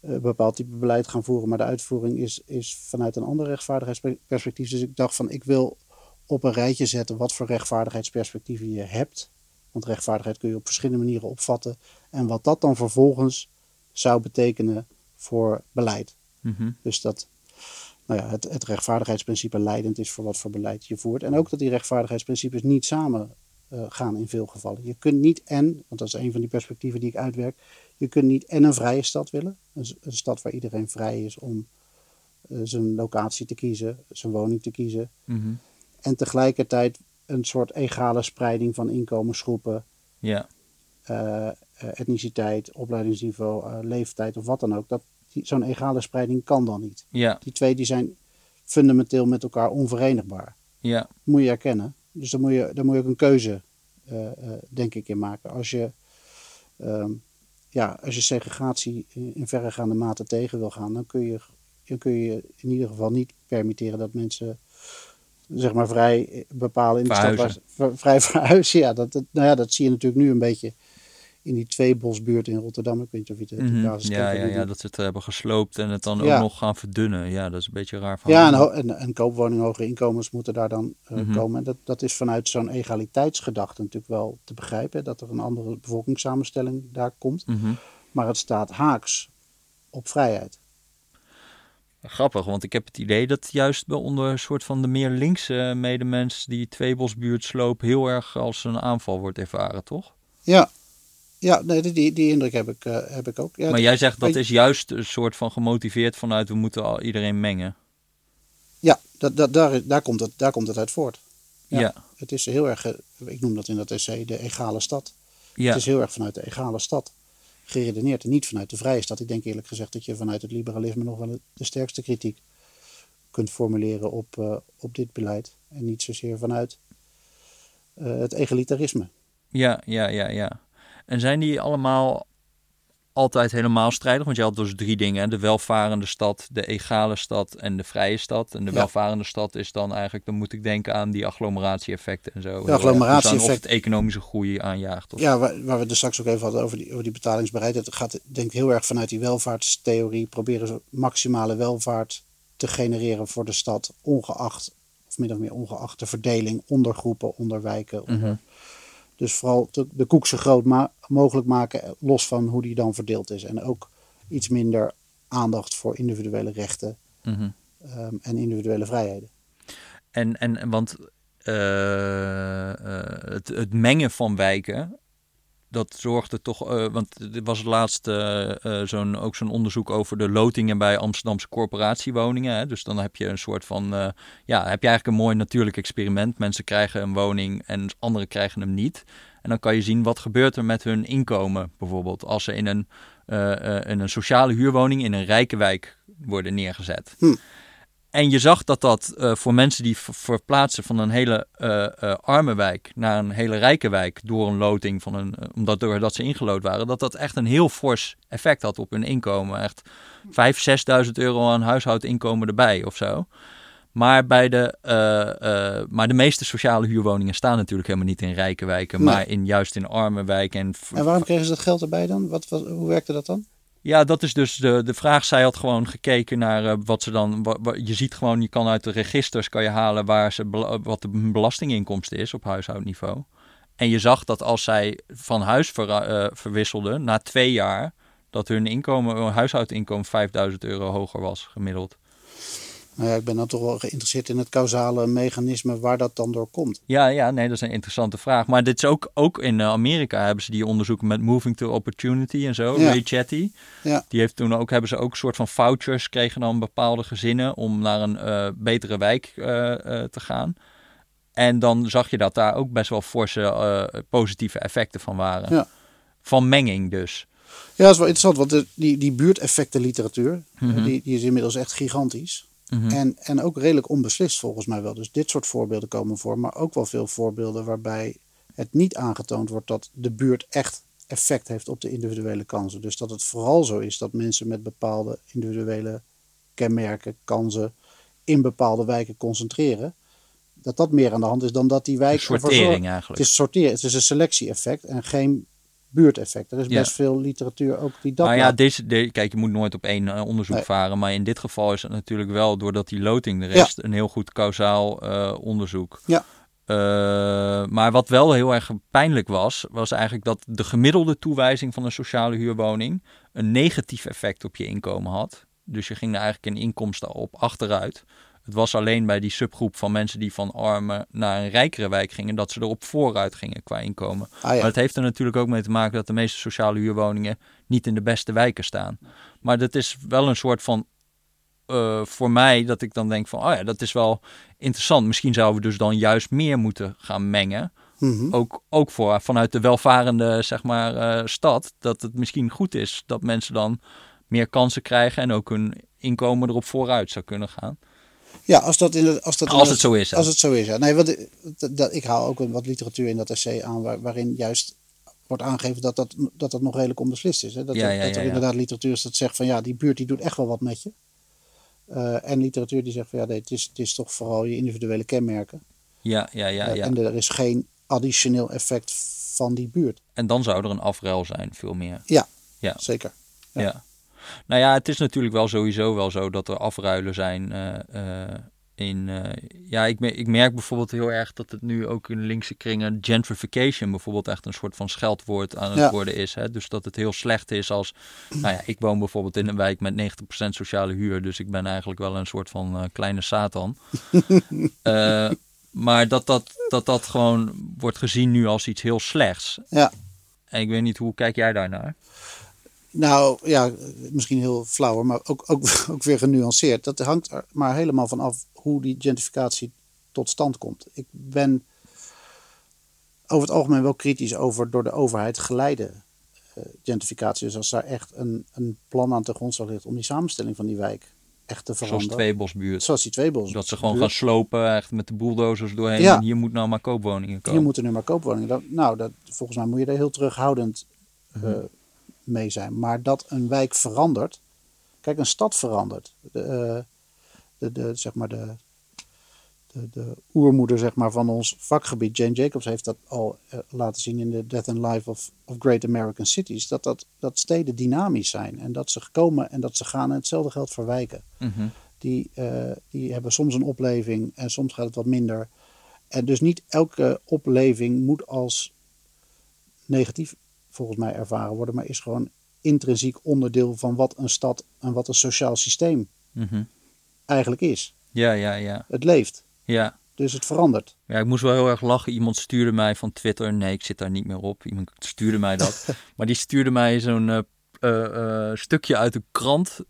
[SPEAKER 2] eh, een bepaald type beleid gaan voeren, maar de uitvoering is, is vanuit een ander rechtvaardigheidsperspectief. Dus ik dacht van ik wil op een rijtje zetten wat voor rechtvaardigheidsperspectieven je hebt. Want rechtvaardigheid kun je op verschillende manieren opvatten. En wat dat dan vervolgens zou betekenen voor beleid.
[SPEAKER 1] Mhm.
[SPEAKER 2] Dus dat nou ja, het, het rechtvaardigheidsprincipe leidend is voor wat voor beleid je voert. En ook dat die rechtvaardigheidsprincipes niet samen eh, gaan in veel gevallen. Je kunt niet en, want dat is een van die perspectieven die ik uitwerk, je kunt niet en een vrije stad willen. Een, stad waar iedereen vrij is om eh, zijn locatie te kiezen, zijn woning te kiezen.
[SPEAKER 1] Mhm.
[SPEAKER 2] En tegelijkertijd een soort egale spreiding van inkomensgroepen,
[SPEAKER 1] Ja,
[SPEAKER 2] eh, etniciteit, opleidingsniveau, leeftijd of wat dan ook. Dat, zo'n egale spreiding kan dan niet.
[SPEAKER 1] ja,
[SPEAKER 2] Die twee die zijn fundamenteel met elkaar onverenigbaar.
[SPEAKER 1] ja,
[SPEAKER 2] moet je erkennen. Dus daar moet je, daar moet je ook een keuze, eh, eh, denk ik, in maken. Als je, ehm, ja, als je segregatie in, in verregaande mate tegen wil gaan, dan kun, je, dan kun je in ieder geval niet permitteren dat mensen zeg maar vrij eh, bepalen in de stad waar vrij verhuizen. Ja, dat, dat, nou ja, dat zie je natuurlijk nu een beetje in die tweebosbuurt in Rotterdam. Ik weet niet of je het casus kent
[SPEAKER 1] ja,
[SPEAKER 2] van
[SPEAKER 1] ja, ja, dat ze het hebben gesloopt en het dan
[SPEAKER 2] Ja.
[SPEAKER 1] ook nog gaan verdunnen. Ja, dat is een beetje raar
[SPEAKER 2] Ja, en, en, en koopwoningen, hogere inkomens moeten daar dan eh,
[SPEAKER 1] Mhm.
[SPEAKER 2] komen. En dat, dat is vanuit zo'n egaliteitsgedachte natuurlijk wel te begrijpen. Dat er een andere bevolkingssamenstelling daar komt.
[SPEAKER 1] Mhm.
[SPEAKER 2] Maar het staat haaks op vrijheid.
[SPEAKER 1] Grappig, want ik heb het idee dat juist bij onder een soort van de meer linkse medemens die tweebosbuurt sloop heel erg als een aanval wordt ervaren, toch?
[SPEAKER 2] Ja, ja nee, die, die indruk heb ik, eh, heb ik ook. Ja,
[SPEAKER 1] maar jij zegt dat is juist een soort van gemotiveerd vanuit we moeten al iedereen mengen.
[SPEAKER 2] ja dat, dat, daar, daar, komt het, daar komt het uit voort.
[SPEAKER 1] Ja,
[SPEAKER 2] Het is heel erg, eh, ik noem dat in dat essay de egale stad.
[SPEAKER 1] ja.
[SPEAKER 2] Het is heel erg vanuit de egale stad geredeneerd en niet vanuit de vrije stad. Ik denk eerlijk gezegd dat je vanuit het liberalisme nog wel de sterkste kritiek kunt formuleren op, eh, op dit beleid. En niet zozeer vanuit het egalitarisme.
[SPEAKER 1] ja, ja, ja, ja. En zijn die allemaal altijd helemaal strijdig? Want je had dus drie dingen: de welvarende stad, de egale stad en de vrije stad. En de
[SPEAKER 2] Ja.
[SPEAKER 1] welvarende stad is dan eigenlijk, dan moet ik denken aan die agglomeratie-effecten en zo.
[SPEAKER 2] Agglomeratie-effect-
[SPEAKER 1] Dus aan of het economische groei aanjaagt. Of...
[SPEAKER 2] Ja, waar, waar we het er straks ook even hadden over die, over die betalingsbereidheid. Het gaat denk ik heel erg vanuit die welvaartstheorie. Proberen ze maximale welvaart te genereren voor de stad. Ongeacht, of min of meer ongeacht de verdeling onder groepen, onder wijken. Onder,
[SPEAKER 1] Mhm.
[SPEAKER 2] Dus vooral de, de koek zo groot ma- mogelijk maken. eh, Los van hoe die dan verdeeld is. En ook iets minder aandacht voor individuele rechten
[SPEAKER 1] Mhm.
[SPEAKER 2] ehm, en individuele vrijheden.
[SPEAKER 1] En, en want eh, eh, het, het mengen van wijken, dat zorgde toch, eh, want er was laatst eh, eh, zo'n, ook zo'n onderzoek over de lotingen bij Amsterdamse corporatiewoningen. Hè? Dus dan heb je een soort van, ja, heb je eigenlijk een mooi natuurlijk experiment. Mensen krijgen een woning en anderen krijgen hem niet. En dan kan je zien wat gebeurt er met hun inkomen bijvoorbeeld. Als ze in een, in een sociale huurwoning in een rijke wijk worden neergezet.
[SPEAKER 2] Hm.
[SPEAKER 1] En je zag dat dat eh, voor mensen die ver- verplaatsen van een hele eh, eh, arme wijk naar een hele rijke wijk door een loting van een, omdat doordat ze ingelood waren, dat dat echt een heel fors effect had op hun inkomen. Echt 5.000, 6.000 euro aan huishoudinkomen erbij of zo. Maar, bij de, maar de meeste sociale huurwoningen staan natuurlijk helemaal niet in rijke wijken,
[SPEAKER 2] Nee.
[SPEAKER 1] maar in, juist in arme wijken. En,
[SPEAKER 2] En waarom kregen ze dat geld erbij dan? Wat, wat, hoe werkte dat dan?
[SPEAKER 1] Ja, dat is dus de, de vraag. Zij had gewoon gekeken naar eh, wat ze dan. je ziet gewoon, je kan uit de registers kan je halen waar ze wat de belastinginkomsten is op huishoudniveau. En je zag dat als zij van huis ver, eh, verwisselden na twee jaar, dat hun inkomen, hun huishoudinkomen 5000 euro hoger was gemiddeld.
[SPEAKER 2] Nou ja, ik ben dan toch wel geïnteresseerd in het causale mechanisme waar dat dan door komt.
[SPEAKER 1] Ja, ja, nee, dat is een interessante vraag. Maar dit is ook, ook in eh, Amerika hebben ze die onderzoeken met Moving to Opportunity en zo.
[SPEAKER 2] Ja.
[SPEAKER 1] Ray Chatty.
[SPEAKER 2] Ja.
[SPEAKER 1] Die heeft toen ook, hebben ze ook een soort van vouchers, kregen dan bepaalde gezinnen om naar een eh, betere wijk eh, te gaan. En dan zag je dat daar ook best wel forse positieve effecten van waren.
[SPEAKER 2] Ja.
[SPEAKER 1] Van menging dus.
[SPEAKER 2] Ja, dat is wel interessant, want de, die, die buurteffectenliteratuur,
[SPEAKER 1] Mhm.
[SPEAKER 2] eh, die, die is inmiddels echt gigantisch.
[SPEAKER 1] Mhm.
[SPEAKER 2] En, en ook redelijk onbeslist volgens mij wel. Dus dit soort voorbeelden komen voor, maar ook wel veel voorbeelden waarbij het niet aangetoond wordt dat de buurt echt effect heeft op de individuele kansen. Dus dat het vooral zo is dat mensen met bepaalde individuele kenmerken, kansen in bepaalde wijken concentreren. Dat dat meer aan de hand is dan dat die wijk.
[SPEAKER 1] Een
[SPEAKER 2] ervoor
[SPEAKER 1] sortering eigenlijk.
[SPEAKER 2] Het is sorteren, het is een selectie-effect en geen buurteffect. Er is
[SPEAKER 1] Ja.
[SPEAKER 2] best veel literatuur ook die dat
[SPEAKER 1] Nou ja, deze, de, kijk, je moet nooit op één eh, onderzoek
[SPEAKER 2] Nee.
[SPEAKER 1] varen. Maar in dit geval is het natuurlijk wel, doordat die loting de rest, een heel goed kausaal eh, onderzoek.
[SPEAKER 2] Ja.
[SPEAKER 1] Eh, maar wat wel heel erg pijnlijk was, was eigenlijk dat de gemiddelde toewijzing van een sociale huurwoning een negatief effect op je inkomen had. Dus je ging er eigenlijk in inkomsten op achteruit. Het was alleen bij die subgroep van mensen die van arme naar een rijkere wijk gingen, dat ze erop vooruit gingen qua inkomen.
[SPEAKER 2] Ah, ja.
[SPEAKER 1] Maar het heeft er natuurlijk ook mee te maken dat de meeste sociale huurwoningen niet in de beste wijken staan. Maar dat is wel een soort van, eh, voor mij, dat ik dan denk van, oh ja, dat is wel interessant. Misschien zouden we dus dan juist meer moeten gaan mengen.
[SPEAKER 2] Mhm.
[SPEAKER 1] Ook, ook voor, vanuit de welvarende, zeg maar, eh, stad. Dat het misschien goed is dat mensen dan meer kansen krijgen en ook hun inkomen erop vooruit zou kunnen gaan.
[SPEAKER 2] Ja, als dat in de, als dat
[SPEAKER 1] Als het zo is.
[SPEAKER 2] Als het zo is, ja. Nee, wat, dat, dat- ik haal ook een- wat literatuur in dat essay aan waar- waarin juist wordt aangegeven dat dat, dat dat nog redelijk onbeslist is. Hè? Dat,
[SPEAKER 1] Ja,
[SPEAKER 2] er,
[SPEAKER 1] ja,
[SPEAKER 2] dat er inderdaad literatuur is dat zegt van ja, die buurt die doet echt wel wat met je. Eh, en literatuur die zegt van ja, nee, het, is, het is toch vooral je individuele kenmerken.
[SPEAKER 1] Ja, ja, ja,
[SPEAKER 2] Eh,
[SPEAKER 1] ja.
[SPEAKER 2] En er is geen additioneel effect van die buurt.
[SPEAKER 1] En dan zou er een afruil zijn, veel meer.
[SPEAKER 2] Ja,
[SPEAKER 1] Ja.
[SPEAKER 2] zeker. Ja.
[SPEAKER 1] Nou ja, het is natuurlijk wel sowieso wel zo dat er afruilen zijn. eh, eh, in, eh, ja, ik, me- ik merk bijvoorbeeld heel erg dat het nu ook in linkse kringen gentrification bijvoorbeeld echt een soort van scheldwoord aan het
[SPEAKER 2] Ja.
[SPEAKER 1] worden is. Hè? Dus dat het heel slecht is als, nou ja, ik woon bijvoorbeeld in een wijk met 90% sociale huur, dus ik ben eigenlijk wel een soort van kleine Satan. Maar dat dat, dat dat gewoon wordt gezien nu als iets heel slechts.
[SPEAKER 2] Ja.
[SPEAKER 1] En ik weet niet, hoe kijk jij daarnaar?
[SPEAKER 2] Nou ja, misschien heel flauwer, maar ook, ook, ook weer genuanceerd. Dat hangt er maar helemaal van af hoe die gentrificatie tot stand komt. Ik ben over het algemeen wel kritisch over door de overheid geleide eh, gentrificatie. Dus als daar echt een, een plan aan te grondslag ligt om die samenstelling van die wijk echt te
[SPEAKER 1] Zoals
[SPEAKER 2] veranderen.
[SPEAKER 1] Tweebosbuurt.
[SPEAKER 2] Zoals die tweebos.
[SPEAKER 1] Dat ze gewoon gaan slopen, echt met de bulldozers doorheen.
[SPEAKER 2] Ja.
[SPEAKER 1] En hier moet nou maar koopwoningen komen.
[SPEAKER 2] Hier moeten nu maar koopwoningen. Dat, nou, dat, volgens mij moet je daar heel terughoudend
[SPEAKER 1] Mhm.
[SPEAKER 2] Mee zijn. Maar dat een wijk verandert. Kijk, een stad verandert. De, eh, de, de, zeg maar de, de, de oermoeder zeg maar, van ons vakgebied, Jane Jacobs, heeft dat al eh, laten zien in de Death and Life of, of Great American Cities. Dat, dat, dat steden dynamisch zijn en dat ze komen en dat ze gaan. En hetzelfde geldt voor wijken.
[SPEAKER 1] Mhm.
[SPEAKER 2] Die, eh, die hebben soms een opleving en soms gaat het wat minder. En dus niet elke opleving moet als negatief volgens mij ervaren worden, maar is gewoon intrinsiek onderdeel van wat een stad en wat een sociaal systeem
[SPEAKER 1] Mhm.
[SPEAKER 2] eigenlijk is.
[SPEAKER 1] Ja, ja, ja.
[SPEAKER 2] Het leeft,
[SPEAKER 1] Ja.
[SPEAKER 2] dus het verandert.
[SPEAKER 1] Ja, ik moest wel heel erg lachen. Iemand stuurde mij van Twitter. Nee, ik zit daar niet meer op. Iemand stuurde mij dat. maar die stuurde mij zo'n eh, eh, eh, stukje uit de krant.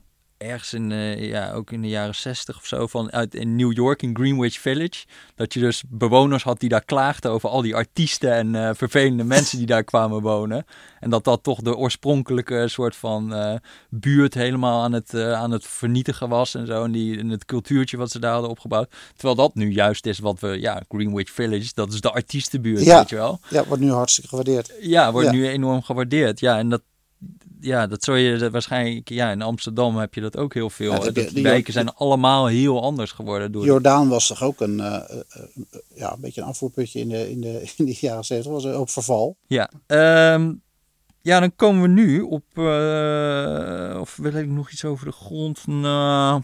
[SPEAKER 1] Ergens in, eh, ja, ook in de jaren zestig of zo. Van uit in New York, in Greenwich Village. Dat je dus bewoners had die daar klaagden over al die artiesten en eh, vervelende mensen die daar kwamen wonen. En dat dat toch de oorspronkelijke soort van eh, buurt helemaal aan het, aan het vernietigen was en zo. En, die, en het cultuurtje wat ze daar hadden opgebouwd. Terwijl dat nu juist is wat we, ja, Greenwich Village, dat is de artiestenbuurt,
[SPEAKER 2] Ja.
[SPEAKER 1] weet je wel.
[SPEAKER 2] Ja, wordt nu hartstikke gewaardeerd.
[SPEAKER 1] Ja, wordt
[SPEAKER 2] Ja.
[SPEAKER 1] nu enorm gewaardeerd. Ja, en dat, ja, dat zou je waarschijnlijk, ja, in Amsterdam heb je dat ook heel veel.
[SPEAKER 2] Ja, dat
[SPEAKER 1] de
[SPEAKER 2] die-
[SPEAKER 1] wijken zijn allemaal heel anders geworden door.
[SPEAKER 2] Jordaan was toch ook een, eh, eh, eh, ja, een beetje een afvoerputje in de, in de, in de jaren 70. was ook verval.
[SPEAKER 1] Ja, ehm, ja, dan komen we nu op, of wil ik nog iets over de grond? Nou,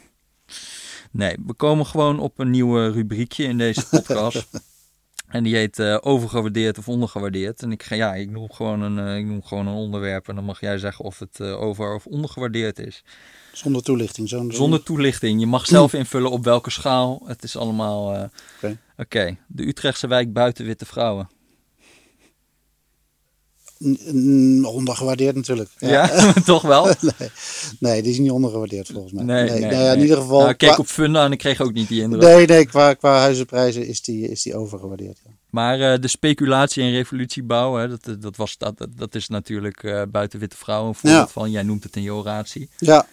[SPEAKER 1] nee, we komen gewoon op een nieuwe rubriekje in deze podcast. En die heet eh, overgewaardeerd of ondergewaardeerd. En ik ga, ja, ik noem gewoon een, eh, ik noem gewoon een onderwerp en dan mag jij zeggen of het eh, over of ondergewaardeerd is.
[SPEAKER 2] Zonder toelichting. Zo'n,
[SPEAKER 1] Zonder toelichting. Je mag zelf invullen op welke schaal. Het is allemaal.
[SPEAKER 2] Oké.
[SPEAKER 1] Oké, de Utrechtse wijk buiten witte vrouwen.
[SPEAKER 2] Ondergewaardeerd natuurlijk.
[SPEAKER 1] Ja, toch wel?
[SPEAKER 2] nee, nee, die is niet ondergewaardeerd volgens mij.
[SPEAKER 1] Nee, nee,
[SPEAKER 2] nou ja, in ieder geval.
[SPEAKER 1] Nou, ik keek
[SPEAKER 2] qua-
[SPEAKER 1] op Funda en ik kreeg ook niet die indruk.
[SPEAKER 2] nee, nee, qua, qua huizenprijzen is die, is die overgewaardeerd. Ja.
[SPEAKER 1] Maar eh, de speculatie en revolutiebouw, hè, dat, dat, was, dat, dat is natuurlijk eh, buiten witte vrouwen een voorbeeld
[SPEAKER 2] Ja.
[SPEAKER 1] van. Jij noemt het in je oratie.
[SPEAKER 2] ja,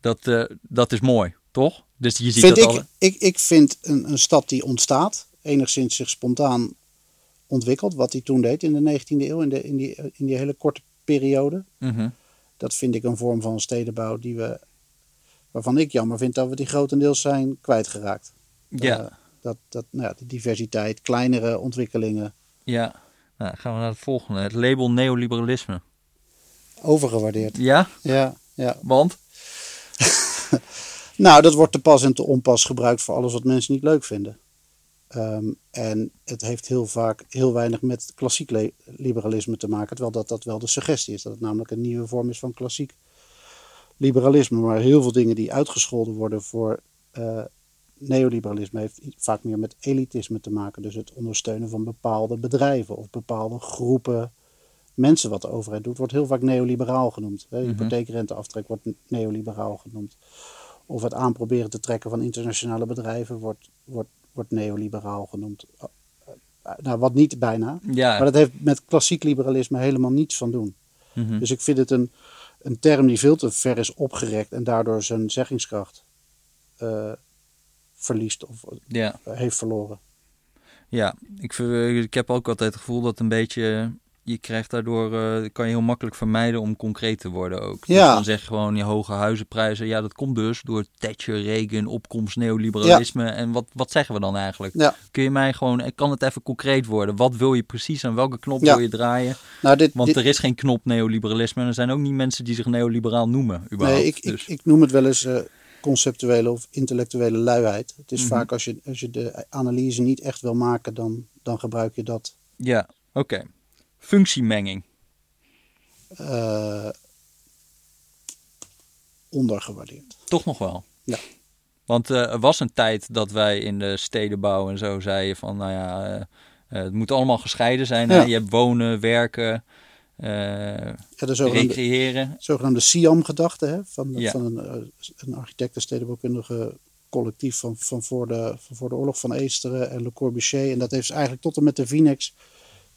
[SPEAKER 1] Dat, eh, dat is mooi, toch? Dus je ziet
[SPEAKER 2] vind
[SPEAKER 1] dat
[SPEAKER 2] ik,
[SPEAKER 1] al.
[SPEAKER 2] ik, ik vind een, een stad die ontstaat, enigszins zich spontaan ontwikkelt, wat hij toen deed in de 19e eeuw, in, de, in, die, in die hele korte periode.
[SPEAKER 1] Mhm.
[SPEAKER 2] Dat vind ik een vorm van stedenbouw die we, waarvan ik jammer vind dat we die grotendeels zijn kwijtgeraakt.
[SPEAKER 1] Ja,
[SPEAKER 2] Eh, dat, dat, nou ja, de diversiteit, kleinere ontwikkelingen,
[SPEAKER 1] ja. Nou, gaan we naar het volgende. Het label neoliberalisme.
[SPEAKER 2] overgewaardeerd.
[SPEAKER 1] Ja,
[SPEAKER 2] Ja, ja.
[SPEAKER 1] want?
[SPEAKER 2] Nou, dat wordt te pas en te onpas gebruikt voor alles wat mensen niet leuk vinden. Ehm, en het heeft heel vaak heel weinig met klassiek liberalisme te maken. Terwijl dat, dat wel de suggestie is. Dat het namelijk een nieuwe vorm is van klassiek liberalisme. Maar heel veel dingen die uitgescholden worden voor eh, neoliberalisme heeft vaak meer met elitisme te maken. Dus het ondersteunen van bepaalde bedrijven of bepaalde groepen mensen wat de overheid doet, wordt heel vaak neoliberaal genoemd. Hè,
[SPEAKER 1] Mhm.
[SPEAKER 2] Hypotheekrenteaftrek wordt neoliberaal genoemd. Of het aanproberen te trekken van internationale bedrijven wordt, wordt, wordt neoliberaal genoemd. Uh, uh, Nou, wat niet bijna.
[SPEAKER 1] Ja.
[SPEAKER 2] Maar dat heeft met klassiek liberalisme helemaal niets van doen.
[SPEAKER 1] Mhm.
[SPEAKER 2] Dus ik vind het een, een term die veel te ver is opgerekt en daardoor zijn zeggingskracht eh, verliest of
[SPEAKER 1] ja.
[SPEAKER 2] eh, heeft verloren.
[SPEAKER 1] Ja, ik, ik heb ook altijd het gevoel dat een beetje. Je krijgt daardoor. eh, kan je heel makkelijk vermijden om concreet te worden ook. Dus
[SPEAKER 2] Ja.
[SPEAKER 1] dan zeg je gewoon je hoge huizenprijzen. Ja, dat komt dus door Thatcher, Reagan, opkomst, neoliberalisme. En wat, wat zeggen we dan eigenlijk?
[SPEAKER 2] Ja.
[SPEAKER 1] Kun je mij gewoon. eh, Kan het even concreet worden? Wat wil je precies? Aan welke knop wil je draaien?
[SPEAKER 2] Nou, dit,
[SPEAKER 1] Want
[SPEAKER 2] dit-
[SPEAKER 1] er is geen knop neoliberalisme. En er zijn ook niet mensen die zich neoliberaal noemen. Überhaupt.
[SPEAKER 2] Nee, ik,
[SPEAKER 1] dus,
[SPEAKER 2] ik, ik noem het wel eens eh, conceptuele of intellectuele luiheid. Het is
[SPEAKER 1] Mhm.
[SPEAKER 2] vaak als je, als je de analyse niet echt wil maken, dan, dan gebruik je dat.
[SPEAKER 1] Ja, oké. Functiemenging.
[SPEAKER 2] eh, ondergewaardeerd.
[SPEAKER 1] Toch nog wel.
[SPEAKER 2] Ja.
[SPEAKER 1] Want eh, er was een tijd dat wij in de stedenbouw en zo zeiden van, nou ja, eh, het moet allemaal gescheiden zijn.
[SPEAKER 2] Ja.
[SPEAKER 1] Je hebt wonen, werken,
[SPEAKER 2] Ja, de zogenaamde,
[SPEAKER 1] recreëren.
[SPEAKER 2] zogenaamde SIAM-gedachte van,
[SPEAKER 1] Ja.
[SPEAKER 2] van een, een architect- en stedenbouwkundige collectief van, van, voor de, van voor de oorlog van Eesteren en Le Corbusier. En dat heeft eigenlijk tot en met de Vinex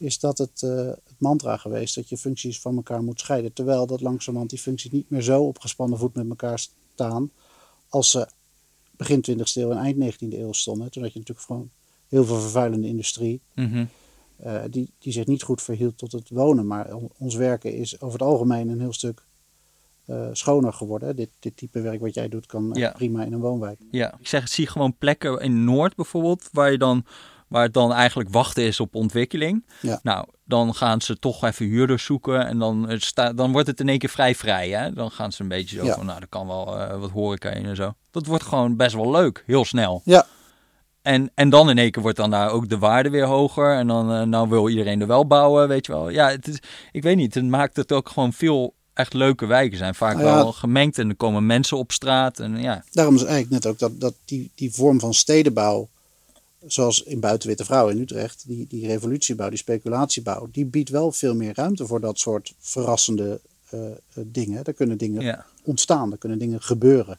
[SPEAKER 2] is dat het, eh, het mantra geweest dat je functies van elkaar moet scheiden. Terwijl dat langzamerhand die functies niet meer zo op gespannen voet met elkaar staan als ze begin 20e eeuw en eind 19e eeuw stonden. Toen had je natuurlijk gewoon heel veel vervuilende industrie.
[SPEAKER 1] Mhm.
[SPEAKER 2] eh, die, die zich niet goed verhield tot het wonen. Maar on- ons werken is over het algemeen een heel stuk eh, schoner geworden. Dit, dit type werk wat jij doet kan
[SPEAKER 1] Ja.
[SPEAKER 2] prima in een woonwijk.
[SPEAKER 1] Ja, ik zeg, zie gewoon plekken in Noord bijvoorbeeld, waar je dan waar het dan eigenlijk wachten is op ontwikkeling.
[SPEAKER 2] Ja.
[SPEAKER 1] Nou, dan gaan ze toch even huurders zoeken en dan, eh, sta, dan wordt het in één keer vrij vrij. Hè? Dan gaan ze een beetje zo
[SPEAKER 2] Ja.
[SPEAKER 1] van, nou, er kan wel eh, wat horeca in en zo. Dat wordt gewoon best wel leuk, heel snel.
[SPEAKER 2] Ja,
[SPEAKER 1] En, en dan in één keer wordt dan daar ook de waarde weer hoger. En dan eh, nou wil iedereen er wel bouwen, weet je wel. Ja, het is, ik weet niet, het maakt het ook gewoon veel echt leuke wijken zijn. Vaak
[SPEAKER 2] Nou ja.
[SPEAKER 1] wel gemengd en er komen mensen op straat. En ja,
[SPEAKER 2] daarom is eigenlijk net ook dat, dat die, die vorm van stedenbouw, zoals in Buitenwitte Vrouw in Utrecht, die, die revolutiebouw, die speculatiebouw, die biedt wel veel meer ruimte voor dat soort verrassende eh, eh, dingen. Daar kunnen dingen
[SPEAKER 1] ja,
[SPEAKER 2] ontstaan, er kunnen dingen gebeuren.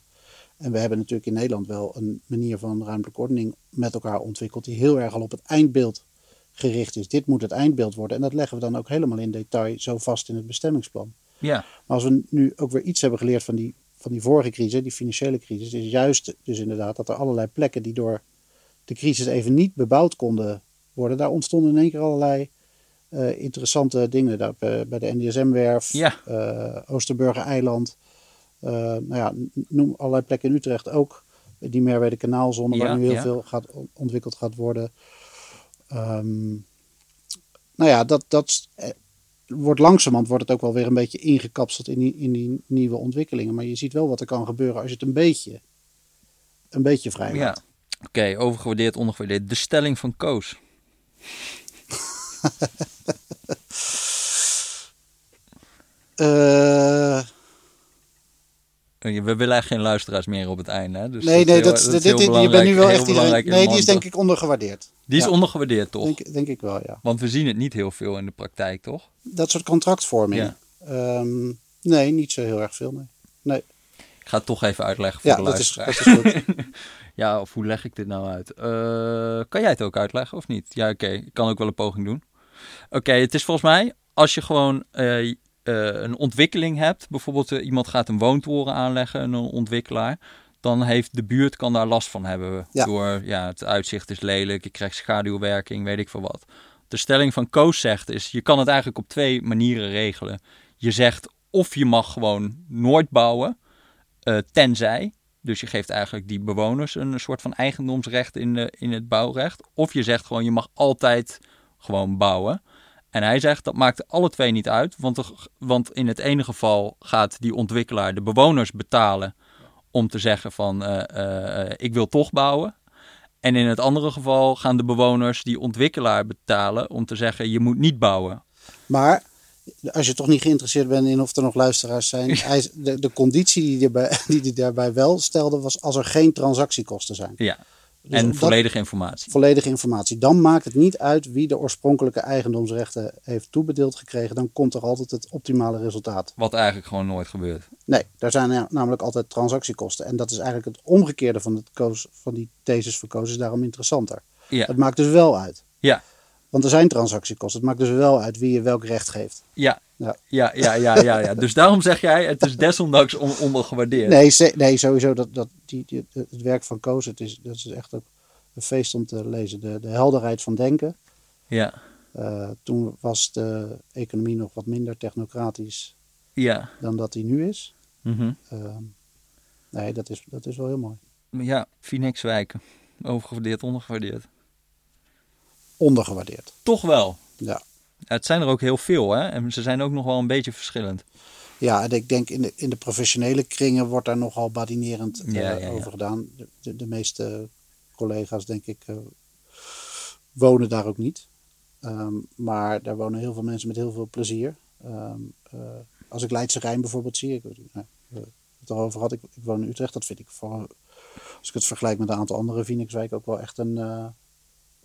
[SPEAKER 2] En we hebben natuurlijk in Nederland wel een manier van ruimtelijke ordening met elkaar ontwikkeld, die heel erg al op het eindbeeld gericht is. Dit moet het eindbeeld worden. En dat leggen we dan ook helemaal in detail zo vast in het bestemmingsplan.
[SPEAKER 1] ja,
[SPEAKER 2] Maar als we nu ook weer iets hebben geleerd van die, van die vorige crisis, die financiële crisis, is juist dus inderdaad dat er allerlei plekken die door de crisis even niet bebouwd konden worden, daar ontstonden in één keer allerlei eh, interessante dingen. Daar, bij, bij de NDSM-werf,
[SPEAKER 1] Ja.
[SPEAKER 2] eh, Oosterburger Eiland, eh, nou ja, noem allerlei plekken in Utrecht ook. Die Merwede Kanaalzone,
[SPEAKER 1] Ja,
[SPEAKER 2] waar nu heel
[SPEAKER 1] ja.
[SPEAKER 2] veel gaat, ontwikkeld gaat worden. Ehm, nou ja, dat, dat eh, wordt langzamerhand wordt het ook wel weer een beetje ingekapseld in die, in die nieuwe ontwikkelingen. Maar je ziet wel wat er kan gebeuren als je het een beetje, een beetje vrij
[SPEAKER 1] ja. Oké, overgewaardeerd, ondergewaardeerd. De stelling van Koos.
[SPEAKER 2] Eh,
[SPEAKER 1] We willen eigenlijk geen luisteraars meer op het einde. Hè? Dus
[SPEAKER 2] nee, nee,
[SPEAKER 1] heel-
[SPEAKER 2] dat, dit, je bent nu wel echt
[SPEAKER 1] belangrijk
[SPEAKER 2] Nee, die is denk ik ondergewaardeerd.
[SPEAKER 1] Die is
[SPEAKER 2] Ja.
[SPEAKER 1] ondergewaardeerd, toch?
[SPEAKER 2] Denk, denk ik wel, ja.
[SPEAKER 1] Want we zien het niet heel veel in de praktijk, toch?
[SPEAKER 2] Dat soort contractvorming.
[SPEAKER 1] Ja.
[SPEAKER 2] Ehm, nee, niet zo heel erg veel. Nee. nee.
[SPEAKER 1] Ik ga het toch even uitleggen voor
[SPEAKER 2] Ja,
[SPEAKER 1] de
[SPEAKER 2] dat is,
[SPEAKER 1] luisteraar.
[SPEAKER 2] dat is goed.
[SPEAKER 1] Ja, of hoe leg ik dit nou uit? Eh, kan jij het ook uitleggen of niet? Ja, oké. Ik kan ook wel een poging doen. Oké, het is volgens mij als je gewoon eh, eh, een ontwikkeling hebt. Bijvoorbeeld iemand gaat een woontoren aanleggen, een ontwikkelaar. Dan heeft de buurt kan daar last van hebben.
[SPEAKER 2] Ja.
[SPEAKER 1] Door, ja, het uitzicht is lelijk, je krijgt schaduwwerking, weet ik veel wat. De stelling van Koos zegt is, je kan het eigenlijk op twee manieren regelen. Je zegt of je mag gewoon nooit bouwen, tenzij. Dus je geeft eigenlijk die bewoners een soort van eigendomsrecht in, de, in het bouwrecht. Of je zegt gewoon, je mag altijd gewoon bouwen. En hij zegt, dat maakt alle twee niet uit. Want, want in het ene geval gaat die ontwikkelaar de bewoners betalen om te zeggen van, eh, eh, ik wil toch bouwen. En in het andere geval gaan de bewoners die ontwikkelaar betalen om te zeggen, je moet niet bouwen.
[SPEAKER 2] Maar als je toch niet geïnteresseerd bent in of er nog luisteraars zijn. Hij, de, de conditie die hij daarbij, die hij daarbij wel stelde was als er geen transactiekosten zijn.
[SPEAKER 1] Ja,
[SPEAKER 2] Dus
[SPEAKER 1] en
[SPEAKER 2] dat-
[SPEAKER 1] volledige informatie.
[SPEAKER 2] volledige informatie. Dan maakt het niet uit wie de oorspronkelijke eigendomsrechten heeft toebedeeld gekregen. Dan komt er altijd het optimale resultaat.
[SPEAKER 1] Wat eigenlijk gewoon nooit gebeurt.
[SPEAKER 2] Nee, daar zijn na- namelijk altijd transactiekosten. En dat is eigenlijk het omgekeerde van, het koos, van die thesis koos is daarom interessanter.
[SPEAKER 1] Ja,
[SPEAKER 2] Het maakt dus wel uit.
[SPEAKER 1] ja,
[SPEAKER 2] Want er zijn transactiekosten. Het maakt dus wel uit wie je welk recht geeft.
[SPEAKER 1] ja.
[SPEAKER 2] Ja.
[SPEAKER 1] Ja, ja, ja, ja, ja. Dus daarom zeg jij, het is desondanks on ondergewaardeerd.
[SPEAKER 2] Nee, nee sowieso. Dat, dat, die, die- het werk van Koos, het is, dat is echt ook een feest om te lezen. De, de helderheid van denken.
[SPEAKER 1] Ja,
[SPEAKER 2] Eh, toen was de economie nog wat minder technocratisch
[SPEAKER 1] ja.
[SPEAKER 2] dan dat die nu is.
[SPEAKER 1] Mhm.
[SPEAKER 2] Ehm, nee, dat is, dat is wel heel mooi.
[SPEAKER 1] Ja, Phoenixwijken. Overgewaardeerd, ondergewaardeerd.
[SPEAKER 2] Ondergewaardeerd.
[SPEAKER 1] Toch wel.
[SPEAKER 2] Ja.
[SPEAKER 1] Het zijn er ook heel veel, hè? En ze zijn ook nog wel een beetje verschillend.
[SPEAKER 2] Ja, en ik denk in de, in de professionele kringen wordt daar nogal badinerend eh,
[SPEAKER 1] Ja, ja, ja.
[SPEAKER 2] over gedaan. De, de, de meeste collega's, denk ik, eh, wonen daar ook niet. Ehm, maar daar wonen heel veel mensen met heel veel plezier. Ehm, eh, als ik Leidse Rijn bijvoorbeeld zie, ik, nou, het erover had, ik, ik woon in Utrecht, dat vind ik voor, als ik het vergelijk met een aantal andere Phoenixwijken ook wel echt een,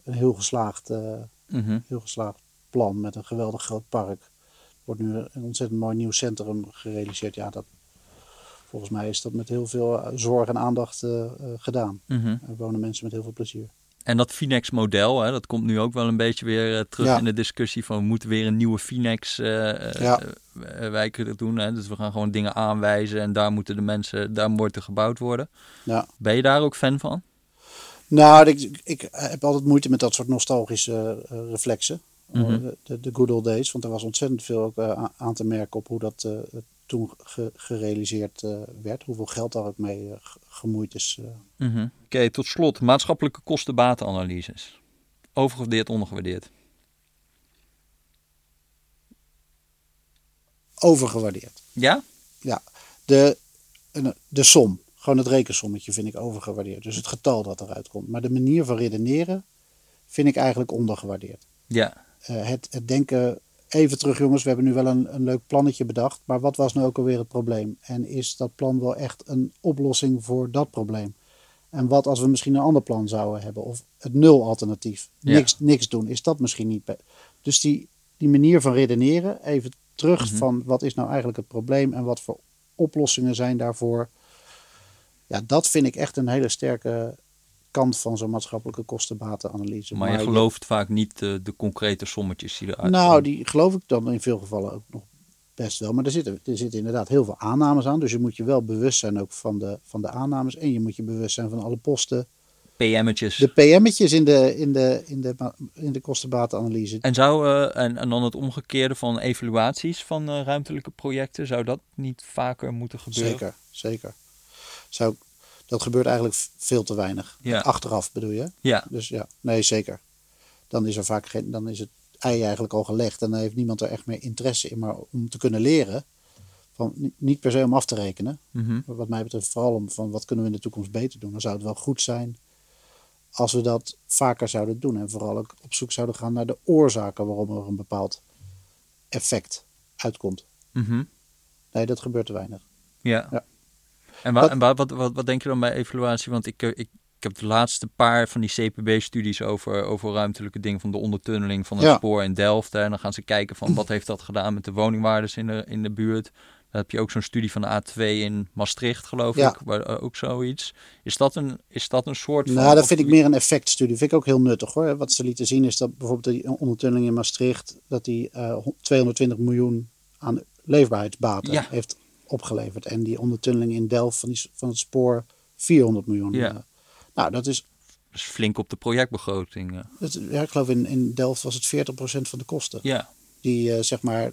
[SPEAKER 2] een heel geslaagd eh,
[SPEAKER 1] Mhm.
[SPEAKER 2] heel geslaagd plan met een geweldig groot park. Er wordt nu een ontzettend mooi nieuw centrum gerealiseerd. Ja, dat, volgens mij is dat met heel veel eh, zorg en aandacht eh, gedaan. Er wonen mensen met heel veel plezier.
[SPEAKER 1] En dat Phoenix-model, hè, dat komt nu ook wel een beetje weer terug
[SPEAKER 2] Ja.
[SPEAKER 1] in de discussie van we moeten weer een nieuwe
[SPEAKER 2] Ja.
[SPEAKER 1] wijken doen. Hè? Dus we gaan gewoon dingen aanwijzen en daar moeten de mensen, daar moet er gebouwd worden.
[SPEAKER 2] Ja.
[SPEAKER 1] Ben je daar ook fan van?
[SPEAKER 2] Nou, ik, ik heb altijd moeite met dat soort nostalgische eh, reflexen. eh,
[SPEAKER 1] Mhm.
[SPEAKER 2] de, de, good old days. Want er was ontzettend veel ook, eh, aan te merken op hoe dat eh, toen ge- gerealiseerd eh, werd. Hoeveel geld daar ook mee eh, ge- gemoeid is. eh.
[SPEAKER 1] Mhm. Oké, tot slot. Maatschappelijke kosten-batenanalyses. Overgewaardeerd, ondergewaardeerd.
[SPEAKER 2] overgewaardeerd.
[SPEAKER 1] Ja?
[SPEAKER 2] Ja, de, de som, gewoon het rekensommetje vind ik overgewaardeerd. Dus het getal dat eruit komt. Maar de manier van redeneren vind ik eigenlijk ondergewaardeerd.
[SPEAKER 1] Ja.
[SPEAKER 2] Eh, het, het denken, even terug jongens, we hebben nu wel een, een leuk plannetje bedacht. Maar wat was nou ook alweer het probleem? En is dat plan wel echt een oplossing voor dat probleem? En wat als we misschien een ander plan zouden hebben? Of het nul alternatief.
[SPEAKER 1] Ja.
[SPEAKER 2] Niks, niks doen. Is dat misschien niet... Dus die, die manier van redeneren, even terug
[SPEAKER 1] Mhm.
[SPEAKER 2] van wat is nou eigenlijk het probleem en wat voor oplossingen zijn daarvoor. Ja, dat vind ik echt een hele sterke kant van zo'n maatschappelijke kostenbatenanalyse.
[SPEAKER 1] Maar je gelooft vaak niet eh, de concrete sommetjes die eruit
[SPEAKER 2] Nou, die geloof ik dan in veel gevallen ook nog best wel. Maar er zitten, er zitten inderdaad heel veel aannames aan. Dus je moet je wel bewust zijn ook van de, van de aannames. En je moet je bewust zijn van alle posten.
[SPEAKER 1] PM'tjes.
[SPEAKER 2] De PM'tjes in de, in de, in de, in de kostenbatenanalyse.
[SPEAKER 1] En, zou, eh, en, en dan het omgekeerde van evaluaties van eh, ruimtelijke projecten. Zou dat niet vaker moeten gebeuren?
[SPEAKER 2] Zeker, zeker. Zou, dat gebeurt eigenlijk veel te weinig.
[SPEAKER 1] Ja.
[SPEAKER 2] Achteraf bedoel je?
[SPEAKER 1] Ja.
[SPEAKER 2] Dus ja, nee, zeker. Dan is er vaak geen, dan is het ei eigenlijk al gelegd en dan heeft niemand er echt meer interesse in. Maar om te kunnen leren, van, ni- niet per se om af te rekenen,
[SPEAKER 1] Mhm.
[SPEAKER 2] maar wat mij betreft vooral om van wat kunnen we in de toekomst beter doen. Dan zou het wel goed zijn als we dat vaker zouden doen en vooral ook op zoek zouden gaan naar de oorzaken waarom er een bepaald effect uitkomt.
[SPEAKER 1] Mhm.
[SPEAKER 2] Nee, dat gebeurt te weinig.
[SPEAKER 1] Ja.
[SPEAKER 2] Ja.
[SPEAKER 1] En, wa-
[SPEAKER 2] Wat-
[SPEAKER 1] en wa- wat, wat, wat denk je dan bij evaluatie? Want ik, eh, ik, ik heb de laatste paar van die CPB-studies over, over ruimtelijke dingen van de ondertunneling van het
[SPEAKER 2] Ja.
[SPEAKER 1] spoor in Delft. hè. En dan gaan ze kijken van wat heeft dat gedaan met de woningwaardes in de, in de buurt. Dan heb je ook zo'n studie van de A2 in Maastricht, geloof
[SPEAKER 2] Ja.
[SPEAKER 1] ik. Waar, eh, ook zoiets. Is dat een, is dat een soort van...
[SPEAKER 2] Nou, dat vind ik meer een effectstudie. Vind ik ook heel nuttig hoor. Wat ze lieten zien is dat bijvoorbeeld die ondertunneling in Maastricht, dat die eh, 220 miljoen aan leefbaarheidsbaten
[SPEAKER 1] Ja.
[SPEAKER 2] heeft opgeleverd. En die ondertunneling in Delft van, die, van het spoor 400 miljoen.
[SPEAKER 1] Ja.
[SPEAKER 2] Eh, nou, dat is,
[SPEAKER 1] flink op de projectbegroting. eh.
[SPEAKER 2] dat, ja, ik geloof in, in Delft was het 40% van de kosten.
[SPEAKER 1] Ja.
[SPEAKER 2] Die eh, zeg maar,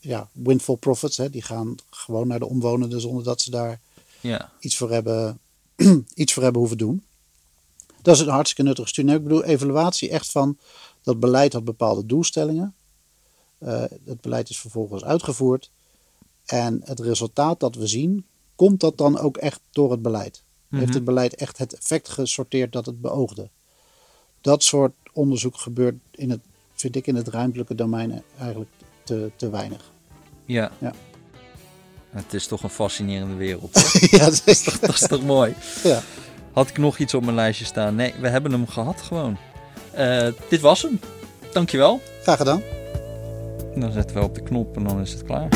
[SPEAKER 2] ja, windfall profits, hè, die gaan gewoon naar de omwonenden zonder dat ze daar
[SPEAKER 1] Ja.
[SPEAKER 2] iets voor hebben, iets voor hebben hoeven doen. Dat is een hartstikke nuttige studie. Nou, ik bedoel, evaluatie echt van dat beleid had bepaalde doelstellingen. Eh het beleid is vervolgens uitgevoerd. En het resultaat dat we zien, komt dat dan ook echt door het beleid? Heeft
[SPEAKER 1] Mhm.
[SPEAKER 2] het beleid echt het effect gesorteerd dat het beoogde? Dat soort onderzoek gebeurt, in het, vind ik, in het ruimtelijke domein eigenlijk te, te weinig.
[SPEAKER 1] Ja.
[SPEAKER 2] Ja.
[SPEAKER 1] Het is toch een fascinerende wereld.
[SPEAKER 2] ja, dat is,
[SPEAKER 1] dat is toch mooi?
[SPEAKER 2] ja.
[SPEAKER 1] Had ik nog iets op mijn lijstje staan? Nee, we hebben hem gehad gewoon. Eh, dit was hem. Dankjewel.
[SPEAKER 2] Graag gedaan.
[SPEAKER 1] Dan zetten we op de knop en dan is het klaar.